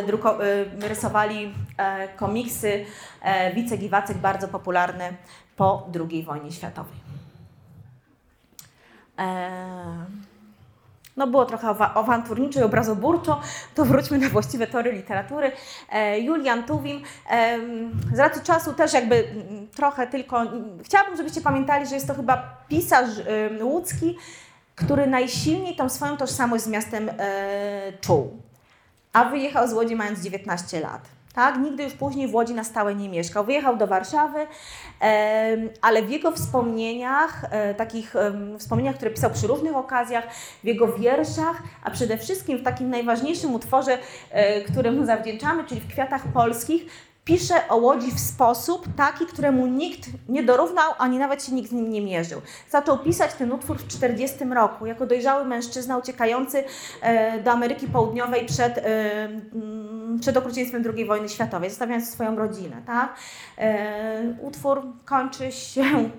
druko, rysowali komiksy Wicek i Wacek, bardzo popularne po II wojnie światowej. E, no było trochę awanturniczo i obrazoburczo, to wróćmy na właściwe tory literatury. E, Julian Tuwim, z racji czasu też jakby trochę tylko, chciałabym, żebyście pamiętali, że jest to chyba pisarz łódzki, który najsilniej tą swoją tożsamość z miastem e, czuł, a wyjechał z Łodzi mając 19 lat. Tak? Nigdy już później w Łodzi na stałe nie mieszkał. Wyjechał do Warszawy, ale w jego wspomnieniach, e, takich wspomnieniach, które pisał przy różnych okazjach, w jego wierszach, a przede wszystkim w takim najważniejszym utworze, e, któremu zawdzięczamy, czyli w Kwiatach Polskich, pisze o Łodzi w sposób taki, któremu nikt nie dorównał, ani nawet się nikt z nim nie mierzył. Zaczął pisać ten utwór w 40 roku, jako dojrzały mężczyzna uciekający e, do Ameryki Południowej przed, e, przed okrucieństwem II wojny światowej, zostawiając swoją rodzinę. Tak? E, utwór kończy się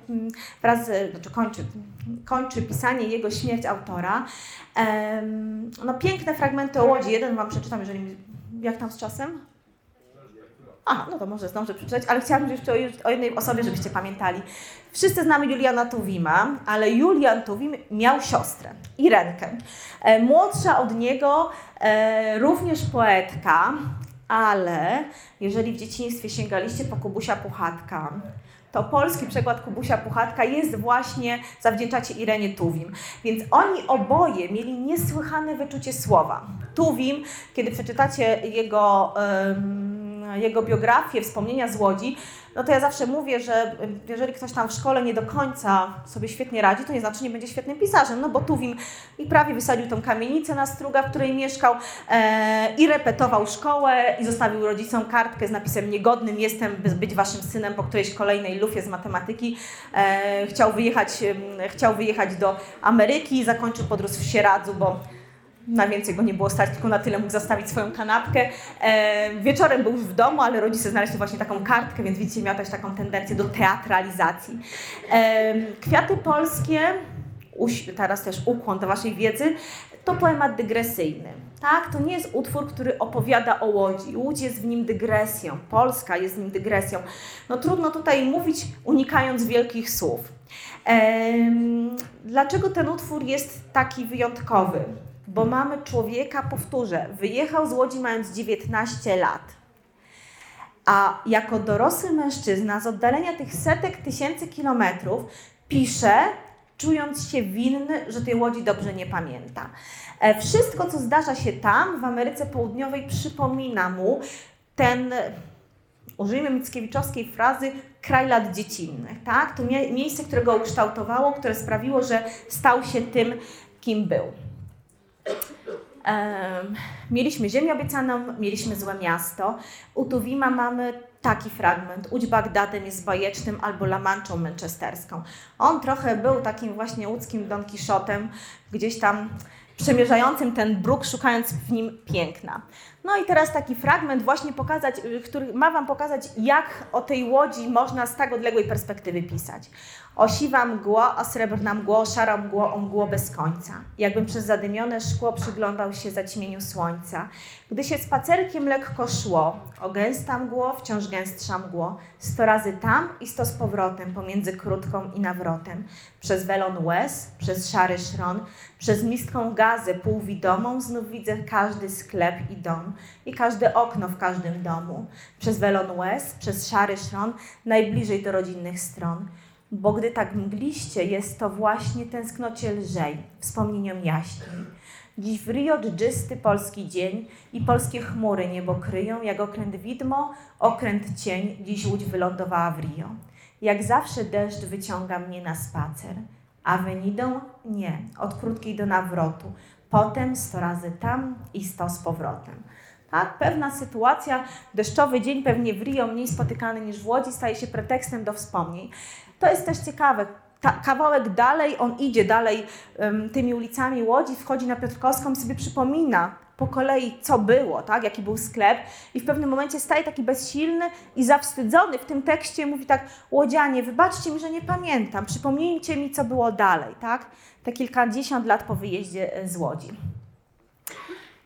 wraz, znaczy kończy, kończy pisanie jego śmierć autora. No, piękne fragmenty o Łodzi. Jeden Wam przeczytam, jeżeli jak tam z czasem? A, no to może zdążę przeczytać, ale chciałabym jeszcze o jednej osobie, żebyście pamiętali. Wszyscy znamy Juliana Tuwima, ale Julian Tuwim miał siostrę, Irenkę. E, młodsza od niego, e, również poetka, ale jeżeli w dzieciństwie sięgaliście po Kubusia Puchatka, to polski przekład Kubusia Puchatka jest właśnie, zawdzięczacie Irenie Tuwim. Więc oni oboje mieli niesłychane wyczucie słowa. Tuwim, kiedy przeczytacie jego... jego biografię, wspomnienia z Łodzi, no to ja zawsze mówię, że jeżeli ktoś tam w szkole nie do końca sobie świetnie radzi, to nie znaczy, nie będzie świetnym pisarzem, no bo Tuwim i prawie wysadził tą kamienicę na Struga, w której mieszkał e, i repetował szkołę i zostawił rodzicom kartkę z napisem niegodnym jestem, by być waszym synem po którejś kolejnej lufie z matematyki. E, chciał, wyjechać, e, chciał wyjechać do Ameryki, zakończył podróż w Sieradzu, bo na więcej go nie było stać, tylko na tyle mógł zastawić swoją kanapkę. E, wieczorem był już w domu, ale rodzice znaleźli właśnie taką kartkę, więc widzicie, miał też taką tendencję do teatralizacji. E, Kwiaty polskie, teraz też ukłon do Waszej wiedzy, to poemat dygresyjny. Tak, to nie jest utwór, który opowiada o Łodzi. Łódź jest w nim dygresją, Polska jest w nim dygresją. No trudno tutaj mówić, unikając wielkich słów. Ehm, dlaczego ten utwór jest taki wyjątkowy? Bo mamy człowieka, powtórzę, wyjechał z Łodzi mając 19 lat, a jako dorosły mężczyzna z oddalenia tych setek tysięcy kilometrów pisze, czując się winny, że tej Łodzi dobrze nie pamięta. E, wszystko, co zdarza się tam, w Ameryce Południowej, przypomina mu ten, użyjmy Mickiewiczowskiej frazy, kraj lat dziecinnych. Tak? To miejsce, które go ukształtowało, które sprawiło, że stał się tym, kim był. Mieliśmy Ziemię Obiecaną, mieliśmy Złe Miasto. U Tuwima mamy taki fragment. Łódź Bagdadem jest bajecznym albo Lamanczą manchesterską. On trochę był takim właśnie łódzkim Don Quixotem, gdzieś tam przemierzającym ten bruk, szukając w nim piękna. No i teraz taki fragment właśnie pokazać, y, który ma Wam pokazać, jak o tej łodzi można z tak odległej perspektywy pisać. O siwa mgło, o srebrna mgło, szara mgło, o mgło bez końca. Jakbym przez zadymione szkło przyglądał się zaćmieniu słońca. Gdy się spacerkiem lekko szło, o gęsta mgło, wciąż gęstsza mgło, sto razy tam i sto z powrotem, pomiędzy krótką i nawrotem. Przez welon łez, przez szary szron, przez mistką gazę półwidomą, znów widzę każdy sklep i dom i każde okno w każdym domu. Przez welon łez, przez szary szron, najbliżej do rodzinnych stron bo gdy tak mgliście jest to właśnie tęsknocie lżej, wspomnieniom jaśniej. Dziś w Rio dżdżysty polski dzień i polskie chmury niebo kryją, jak okręt widmo, okręt cień, dziś łódź wylądowała w Rio. Jak zawsze deszcz wyciąga mnie na spacer, a wenidą nie, od krótkiej do nawrotu, potem sto razy tam i sto z powrotem. Tak? Pewna sytuacja, deszczowy dzień pewnie w Rio mniej spotykany niż w Łodzi, staje się pretekstem do wspomnień. To jest też ciekawe. Ta, kawałek dalej, on idzie dalej um, tymi ulicami Łodzi, wchodzi na Piotrkowską sobie przypomina po kolei, co było, tak? jaki był sklep i w pewnym momencie staje taki bezsilny i zawstydzony w tym tekście mówi tak, łodzianie, wybaczcie mi, że nie pamiętam, przypomnijcie mi, co było dalej, tak? Te kilkadziesiąt lat po wyjeździe z Łodzi.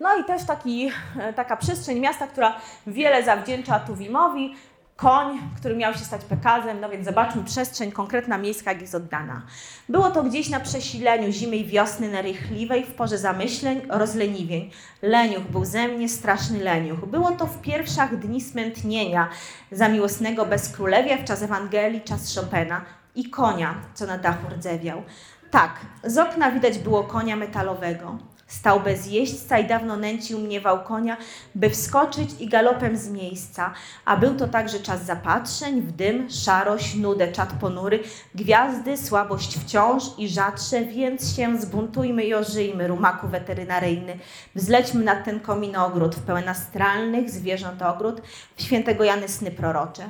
No i też taki, e, taka przestrzeń miasta, która wiele zawdzięcza Tuwimowi, koń, który miał się stać Pekazem, no więc zobaczmy przestrzeń konkretna miejska, jak jest oddana. Było to gdzieś na przesileniu zimy i wiosny narychliwej, w porze zamyśleń, rozleniwień. Leniuch był ze mnie straszny leniuch. Było to w pierwszych dni smętnienia za miłosnego bezkrólewia w czas Ewangelii, czas Chopina i konia, co na dachu rdzewiał. Tak, z okna widać było konia metalowego. Stał bez jeźdźca i dawno nęcił mnie konia, by wskoczyć i galopem z miejsca. A był to także czas zapatrzeń, w dym, szarość, nudę, czat ponury, gwiazdy, słabość wciąż i rzadsze, więc się zbuntujmy i ożyjmy, rumaku weterynaryjny. Wzlećmy nad ten kominogród, w pełen astralnych zwierząt ogród, w świętego Jany sny prorocze.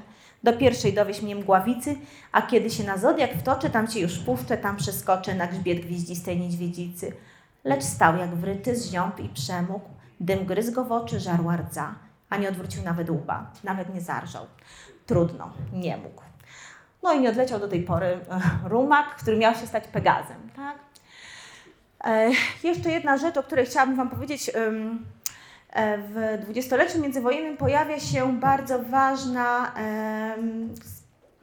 Do pierwszej dowieś mnie mgławicy, a kiedy się na zodiak wtoczę, tam cię już puszczę, tam przeskoczę na grzbiet gwieździstej niedźwiedzicy lecz stał jak wryty z ziąb i przemógł, dym gryzł go w oczy, żarła rdza, a nie odwrócił nawet łba, nawet nie zarżał. Trudno, nie mógł. No i nie odleciał do tej pory e, rumak, który miał się stać Pegazem. Tak? E, jeszcze jedna rzecz, o której chciałabym Wam powiedzieć. E, w dwudziestoleciu międzywojennym pojawia się bardzo ważna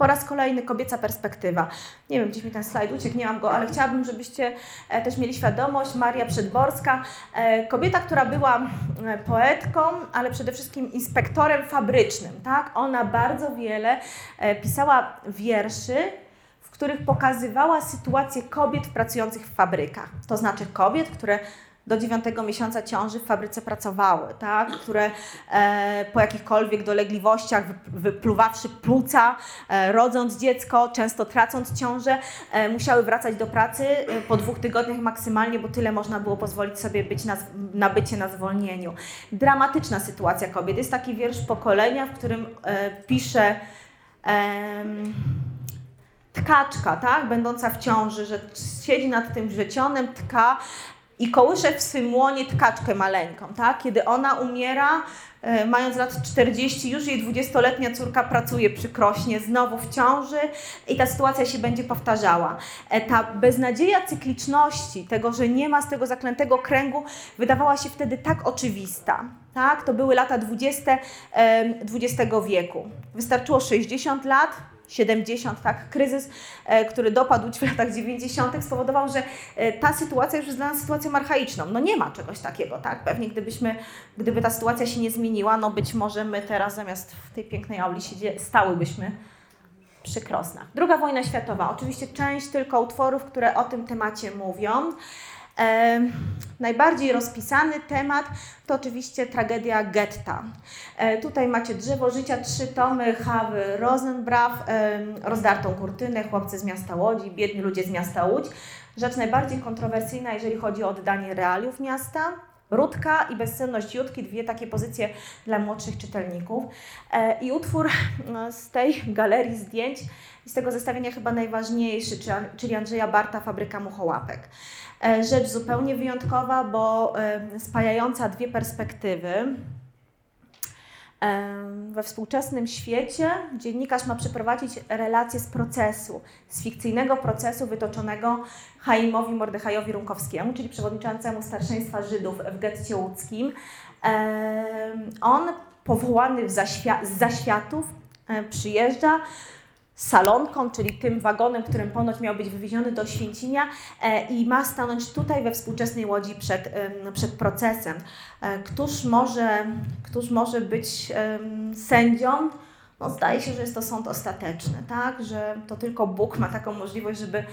po raz kolejny kobieca perspektywa. Nie wiem, gdzieś mi ten slajd uciekł, nie mam go, ale chciałabym, żebyście e, też mieli świadomość. Maria Przedborska, e, kobieta, która była e, poetką, ale przede wszystkim inspektorem fabrycznym. Tak? Ona bardzo wiele pisała wierszy, w których pokazywała sytuację kobiet pracujących w fabrykach. To znaczy kobiet, które do dziewiątego miesiąca ciąży w fabryce pracowały, tak? które e, po jakichkolwiek dolegliwościach, wypluwawszy płuca, e, rodząc dziecko, często tracąc ciążę, e, musiały wracać do pracy e, po dwóch tygodniach maksymalnie, bo tyle można było pozwolić sobie być na, na bycie na zwolnieniu. Dramatyczna sytuacja kobiet. Jest taki wiersz pokolenia, w którym e, pisze tkaczka, tak, będąca w ciąży, że siedzi nad tym wrzecionem, tka i kołysze w swym łonie tkaczkę maleńką, tak? Kiedy ona umiera, e, mając lat 40, już jej 20-letnia córka pracuje przykrośnie, znowu w ciąży i ta sytuacja się będzie powtarzała. E, ta beznadzieja cykliczności, tego, że nie ma z tego zaklętego kręgu, wydawała się wtedy tak oczywista. Tak? To były lata 20 XX wieku. Wystarczyło 60 lat, 70, tak, kryzys, e, który dopadł w latach 90. spowodował, że e, ta sytuacja już jest dla nas sytuacją archaiczną. No nie ma czegoś takiego, tak? Pewnie gdybyśmy, gdyby ta sytuacja się nie zmieniła, no być może my teraz zamiast w tej pięknej auli siedzie, stałybyśmy przy krosnach. Druga wojna światowa. Oczywiście część tylko utworów, które o tym temacie mówią. E, najbardziej rozpisany temat to oczywiście tragedia getta. E, tutaj macie Drzewo Życia, trzy tomy Hawy Rosenbraw, e, Rozdartą kurtynę, Chłopcy z miasta Łodzi, Biedni ludzie z miasta Łódź. Rzecz najbardziej kontrowersyjna, jeżeli chodzi o oddanie realiów miasta. Rudka i bezsenność Jutki, dwie takie pozycje dla młodszych czytelników. E, I utwór no, z tej galerii zdjęć, z tego zestawienia chyba najważniejszy, czyli Andrzeja Barta, Fabryka Muchołapek. E, rzecz zupełnie wyjątkowa, bo spajająca dwie perspektywy. We współczesnym świecie dziennikarz ma przeprowadzić relację z procesu, z fikcyjnego procesu wytoczonego Chaimowi Mordechajowi Runkowskiemu, czyli przewodniczącemu starszeństwa Żydów w getcie łódzkim. On, powołany z zaświatów, e, przyjeżdża salonką, czyli tym wagonem, którym ponoć miał być wywieziony do Święcimia e, i ma stanąć tutaj we współczesnej Łodzi przed, przed procesem. E, któż może, któż może być sędzią? No, zdaje się, że jest to sąd ostateczny, tak? że to tylko Bóg ma taką możliwość, żeby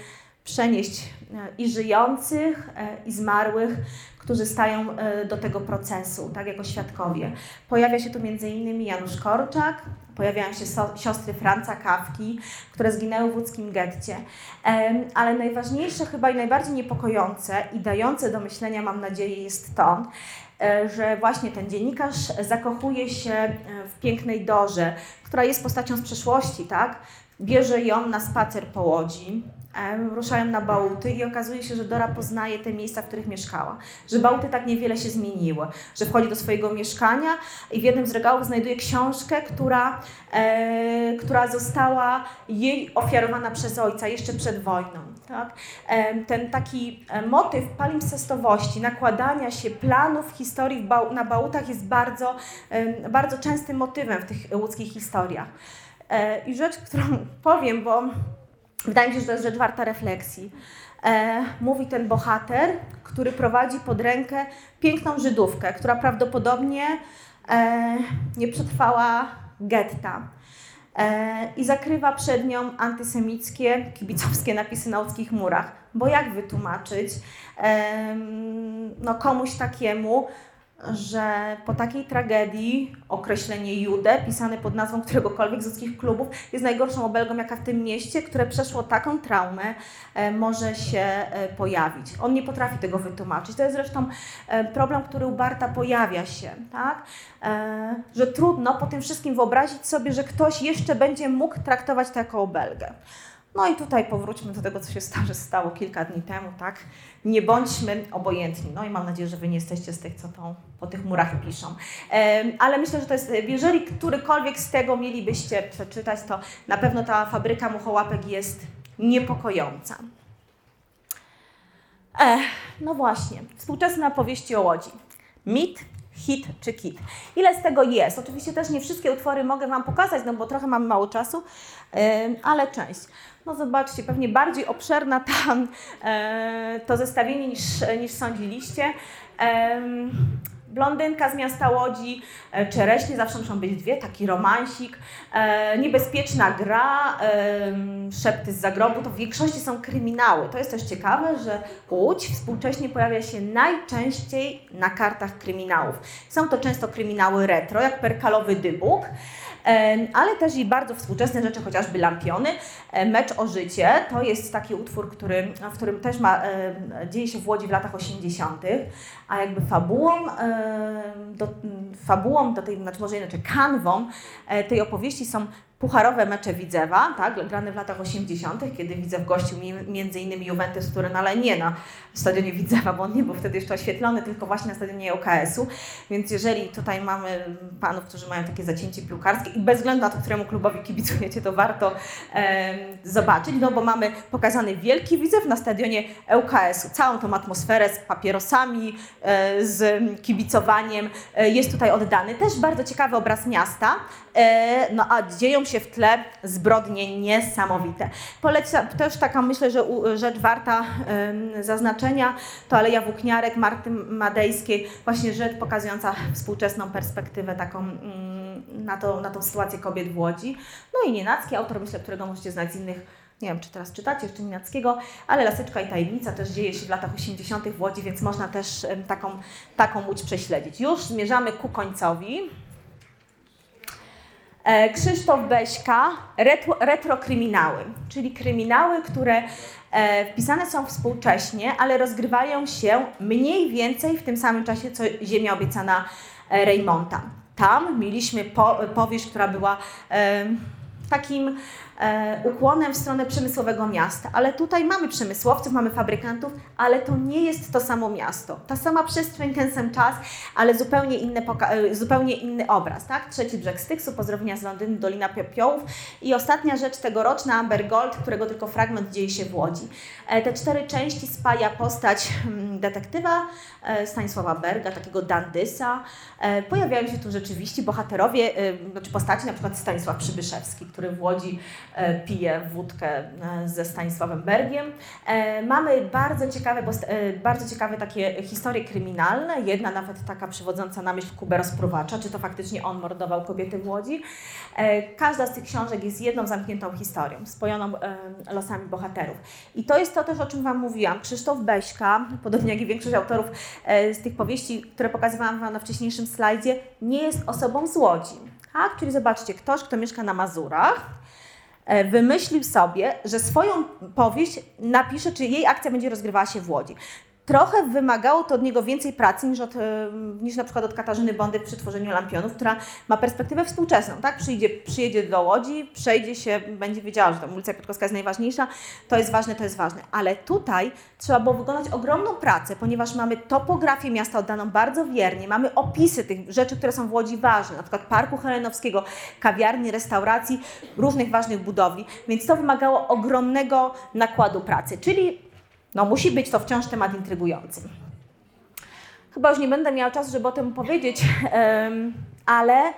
przenieść e, i żyjących, i zmarłych, którzy stają do tego procesu, tak jako świadkowie. Pojawia się tu m.in. Janusz Korczak, pojawiają się so, siostry Franca Kawki, które zginęły w łódzkim getcie. Ale najważniejsze chyba i najbardziej niepokojące i dające do myślenia, mam nadzieję, jest to, e, że właśnie ten dziennikarz zakochuje się e, w pięknej Dorze, która jest postacią z przeszłości, tak? Bierze ją na spacer po łodzi, ruszają na Bałty i okazuje się, że Dora poznaje te miejsca, w których mieszkała. Że Bałty tak niewiele się zmieniły, że wchodzi do swojego mieszkania i w jednym z regałów znajduje książkę, która, e, która została jej ofiarowana przez ojca jeszcze przed wojną. Tak? E, ten taki e, motyw palimpsestowości, nakładania się planów historii na Bałutach jest bardzo, e, bardzo częstym motywem w tych łódzkich historiach. E, I rzecz, którą powiem, bo wydaje mi się, że to jest rzecz warta refleksji. E, mówi ten bohater, który prowadzi pod rękę piękną Żydówkę, która prawdopodobnie e, nie przetrwała getta. E, I zakrywa przed nią antysemickie, kibicowskie napisy na łódzkich murach. Bo jak wytłumaczyć no, komuś takiemu, że po takiej tragedii określenie Judę, pisane pod nazwą któregokolwiek z ludzkich klubów, jest najgorszą obelgą, jaka w tym mieście, które przeszło taką traumę, e, może się e, pojawić. On nie potrafi tego wytłumaczyć. To jest zresztą e, problem, który u Barta pojawia się, tak? Że trudno po tym wszystkim wyobrazić sobie, że ktoś jeszcze będzie mógł traktować to jako obelgę. No i tutaj powróćmy do tego, co się stało, stało kilka dni temu, tak? Nie bądźmy obojętni. No i mam nadzieję, że Wy nie jesteście z tych, co po tych murach piszą. Ale myślę, że to jest, jeżeli którykolwiek z tego mielibyście przeczytać, to na pewno ta fabryka muchołapek jest niepokojąca. Ech, no właśnie, współczesne opowieści o Łodzi. Mit, hit czy kit. Ile z tego jest? Oczywiście też nie wszystkie utwory mogę Wam pokazać, no bo trochę mamy mało czasu, ale część. No zobaczcie, pewnie bardziej obszerna tam e, to zestawienie niż, niż sądziliście. Em, Blondynka z miasta Łodzi, e, czereśnie zawsze muszą być dwie, taki romansik, e, niebezpieczna gra, e, szepty z zagrobu, to w większości są kryminały. To jest też ciekawe, że Łódź współcześnie pojawia się najczęściej na kartach kryminałów. Są to często kryminały retro, jak Perkalowy Dybuk, e, ale też i bardzo współczesne rzeczy, chociażby Lampiony. E, Mecz o życie to jest taki utwór, który, w którym też ma, dzieje się w Łodzi w latach 80., a jakby fabułą, do, fabułą do tej, znaczy może inaczej, kanwą e, tej opowieści są pucharowe mecze Widzewa, tak, grane w latach 80., kiedy Widzew gościł mi- między innymi Juventus Turyn, ale nie na stadionie Widzewa, bo on nie był wtedy jeszcze oświetlony, tylko właśnie na stadionie UKS-u. Więc jeżeli tutaj mamy panów, którzy mają takie zacięcie piłkarskie i bez względu na to, któremu klubowi kibicujecie, to warto em, zobaczyć, no bo mamy pokazany wielki Widzew na stadionie ŁKS-u. Całą tą atmosferę z papierosami, e, z kibicowaniem e, jest tutaj oddany. Też bardzo ciekawy obraz miasta, e, no a dzieją się w tle zbrodnie niesamowite. Poleca też taka, myślę, że rzecz warta zaznaczenia, to Aleja Włókniarek Marty Madejskiej, właśnie rzecz pokazująca współczesną perspektywę taką mm, na, to, na tą sytuację kobiet w Łodzi. No i Nienacki, autor, myślę, którego możecie znać z innych nie wiem, czy teraz czytacie jeszcze Nienackiego, ale Laseczka i Tajemnica też dzieje się w latach 80. w Łodzi, więc można też taką, taką łódź prześledzić. Już zmierzamy ku końcowi. E, Krzysztof Beśka, retro, retrokryminały, czyli kryminały, które e, wpisane są współcześnie, ale rozgrywają się mniej więcej w tym samym czasie, co Ziemia obiecana e, Reymonta. Tam mieliśmy po, powieść, która była takim ukłonem w stronę przemysłowego miasta. Ale tutaj mamy przemysłowców, mamy fabrykantów, ale to nie jest to samo miasto. Ta sama przestrzeń, ten sam czas, ale zupełnie, poka- e, zupełnie inny obraz. Tak? Trzeci brzeg Styksu, pozdrowienia z Londynu, Dolina Popiołów i ostatnia rzecz tegoroczna, Amber Gold, którego tylko fragment dzieje się w Łodzi. E, te cztery części spaja postać mm, detektywa e, Stanisława Berga, takiego dandysa. E, pojawiają się tu rzeczywiście bohaterowie, e, znaczy postaci, na przykład Stanisław Przybyszewski, który w Łodzi e, pije wódkę e, ze Stanisławem Bergiem. E, Mamy bardzo ciekawe, e, bardzo ciekawe takie historie kryminalne, jedna nawet taka przywodząca na myśl Kubę Rozpruwacza, czy to faktycznie on mordował kobiety w Łodzi. E, Każda z tych książek jest jedną zamkniętą historią, spojoną e, losami bohaterów. I to jest to też, o czym Wam mówiłam. Krzysztof Beśka, podobnie jak i większość autorów e, z tych powieści, które pokazywałam Wam na wcześniejszym slajdzie, nie jest osobą z Łodzi. Tak? Czyli zobaczcie, ktoś, kto mieszka na Mazurach, e, wymyślił sobie, że swoją powieść napisze, czy jej akcja będzie rozgrywała się w Łodzi. Trochę wymagało to od niego więcej pracy niż, od, niż na przykład od Katarzyny Bondy przy tworzeniu Lampionów, która ma perspektywę współczesną, tak? Przyjdzie, przyjedzie do Łodzi, przejdzie się, będzie wiedziała, że tam ulica Piotrkowska jest najważniejsza, to jest ważne, to jest ważne. Ale tutaj trzeba było wykonać ogromną pracę, ponieważ mamy topografię miasta oddaną bardzo wiernie, mamy opisy tych rzeczy, które są w Łodzi ważne, na przykład Parku Helenowskiego, kawiarni, restauracji, różnych ważnych budowli, więc to wymagało ogromnego nakładu pracy, czyli no, musi być to wciąż temat intrygujący. Chyba już nie będę miała czasu, żeby o tym powiedzieć, ale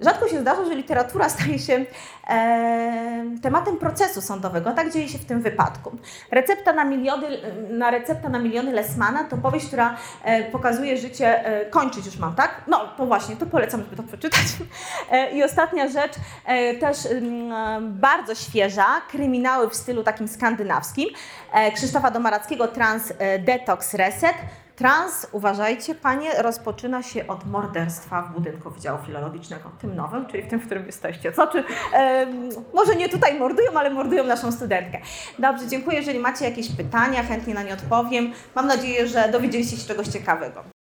rzadko się zdarza, że literatura staje się em, tematem procesu sądowego. Tak dzieje się w tym wypadku. Recepta na miliony, na recepta na miliony Lesmana to powieść, która e, pokazuje życie, e, kończyć już mam, tak? No, to właśnie, to polecam, żeby to przeczytać. E, I ostatnia rzecz, e, też mm, bardzo świeża, kryminały w stylu takim skandynawskim. E, Krzysztofa Domarackiego, Trans e, Detox Reset. Trans, uważajcie Panie, rozpoczyna się od morderstwa w budynku Wydziału Filologicznego, tym nowym, czyli w tym, w którym jesteście. Znaczy, em, może nie tutaj mordują, ale mordują naszą studentkę. Dobrze, dziękuję. Jeżeli macie jakieś pytania, chętnie na nie odpowiem. Mam nadzieję, że dowiedzieliście się czegoś ciekawego.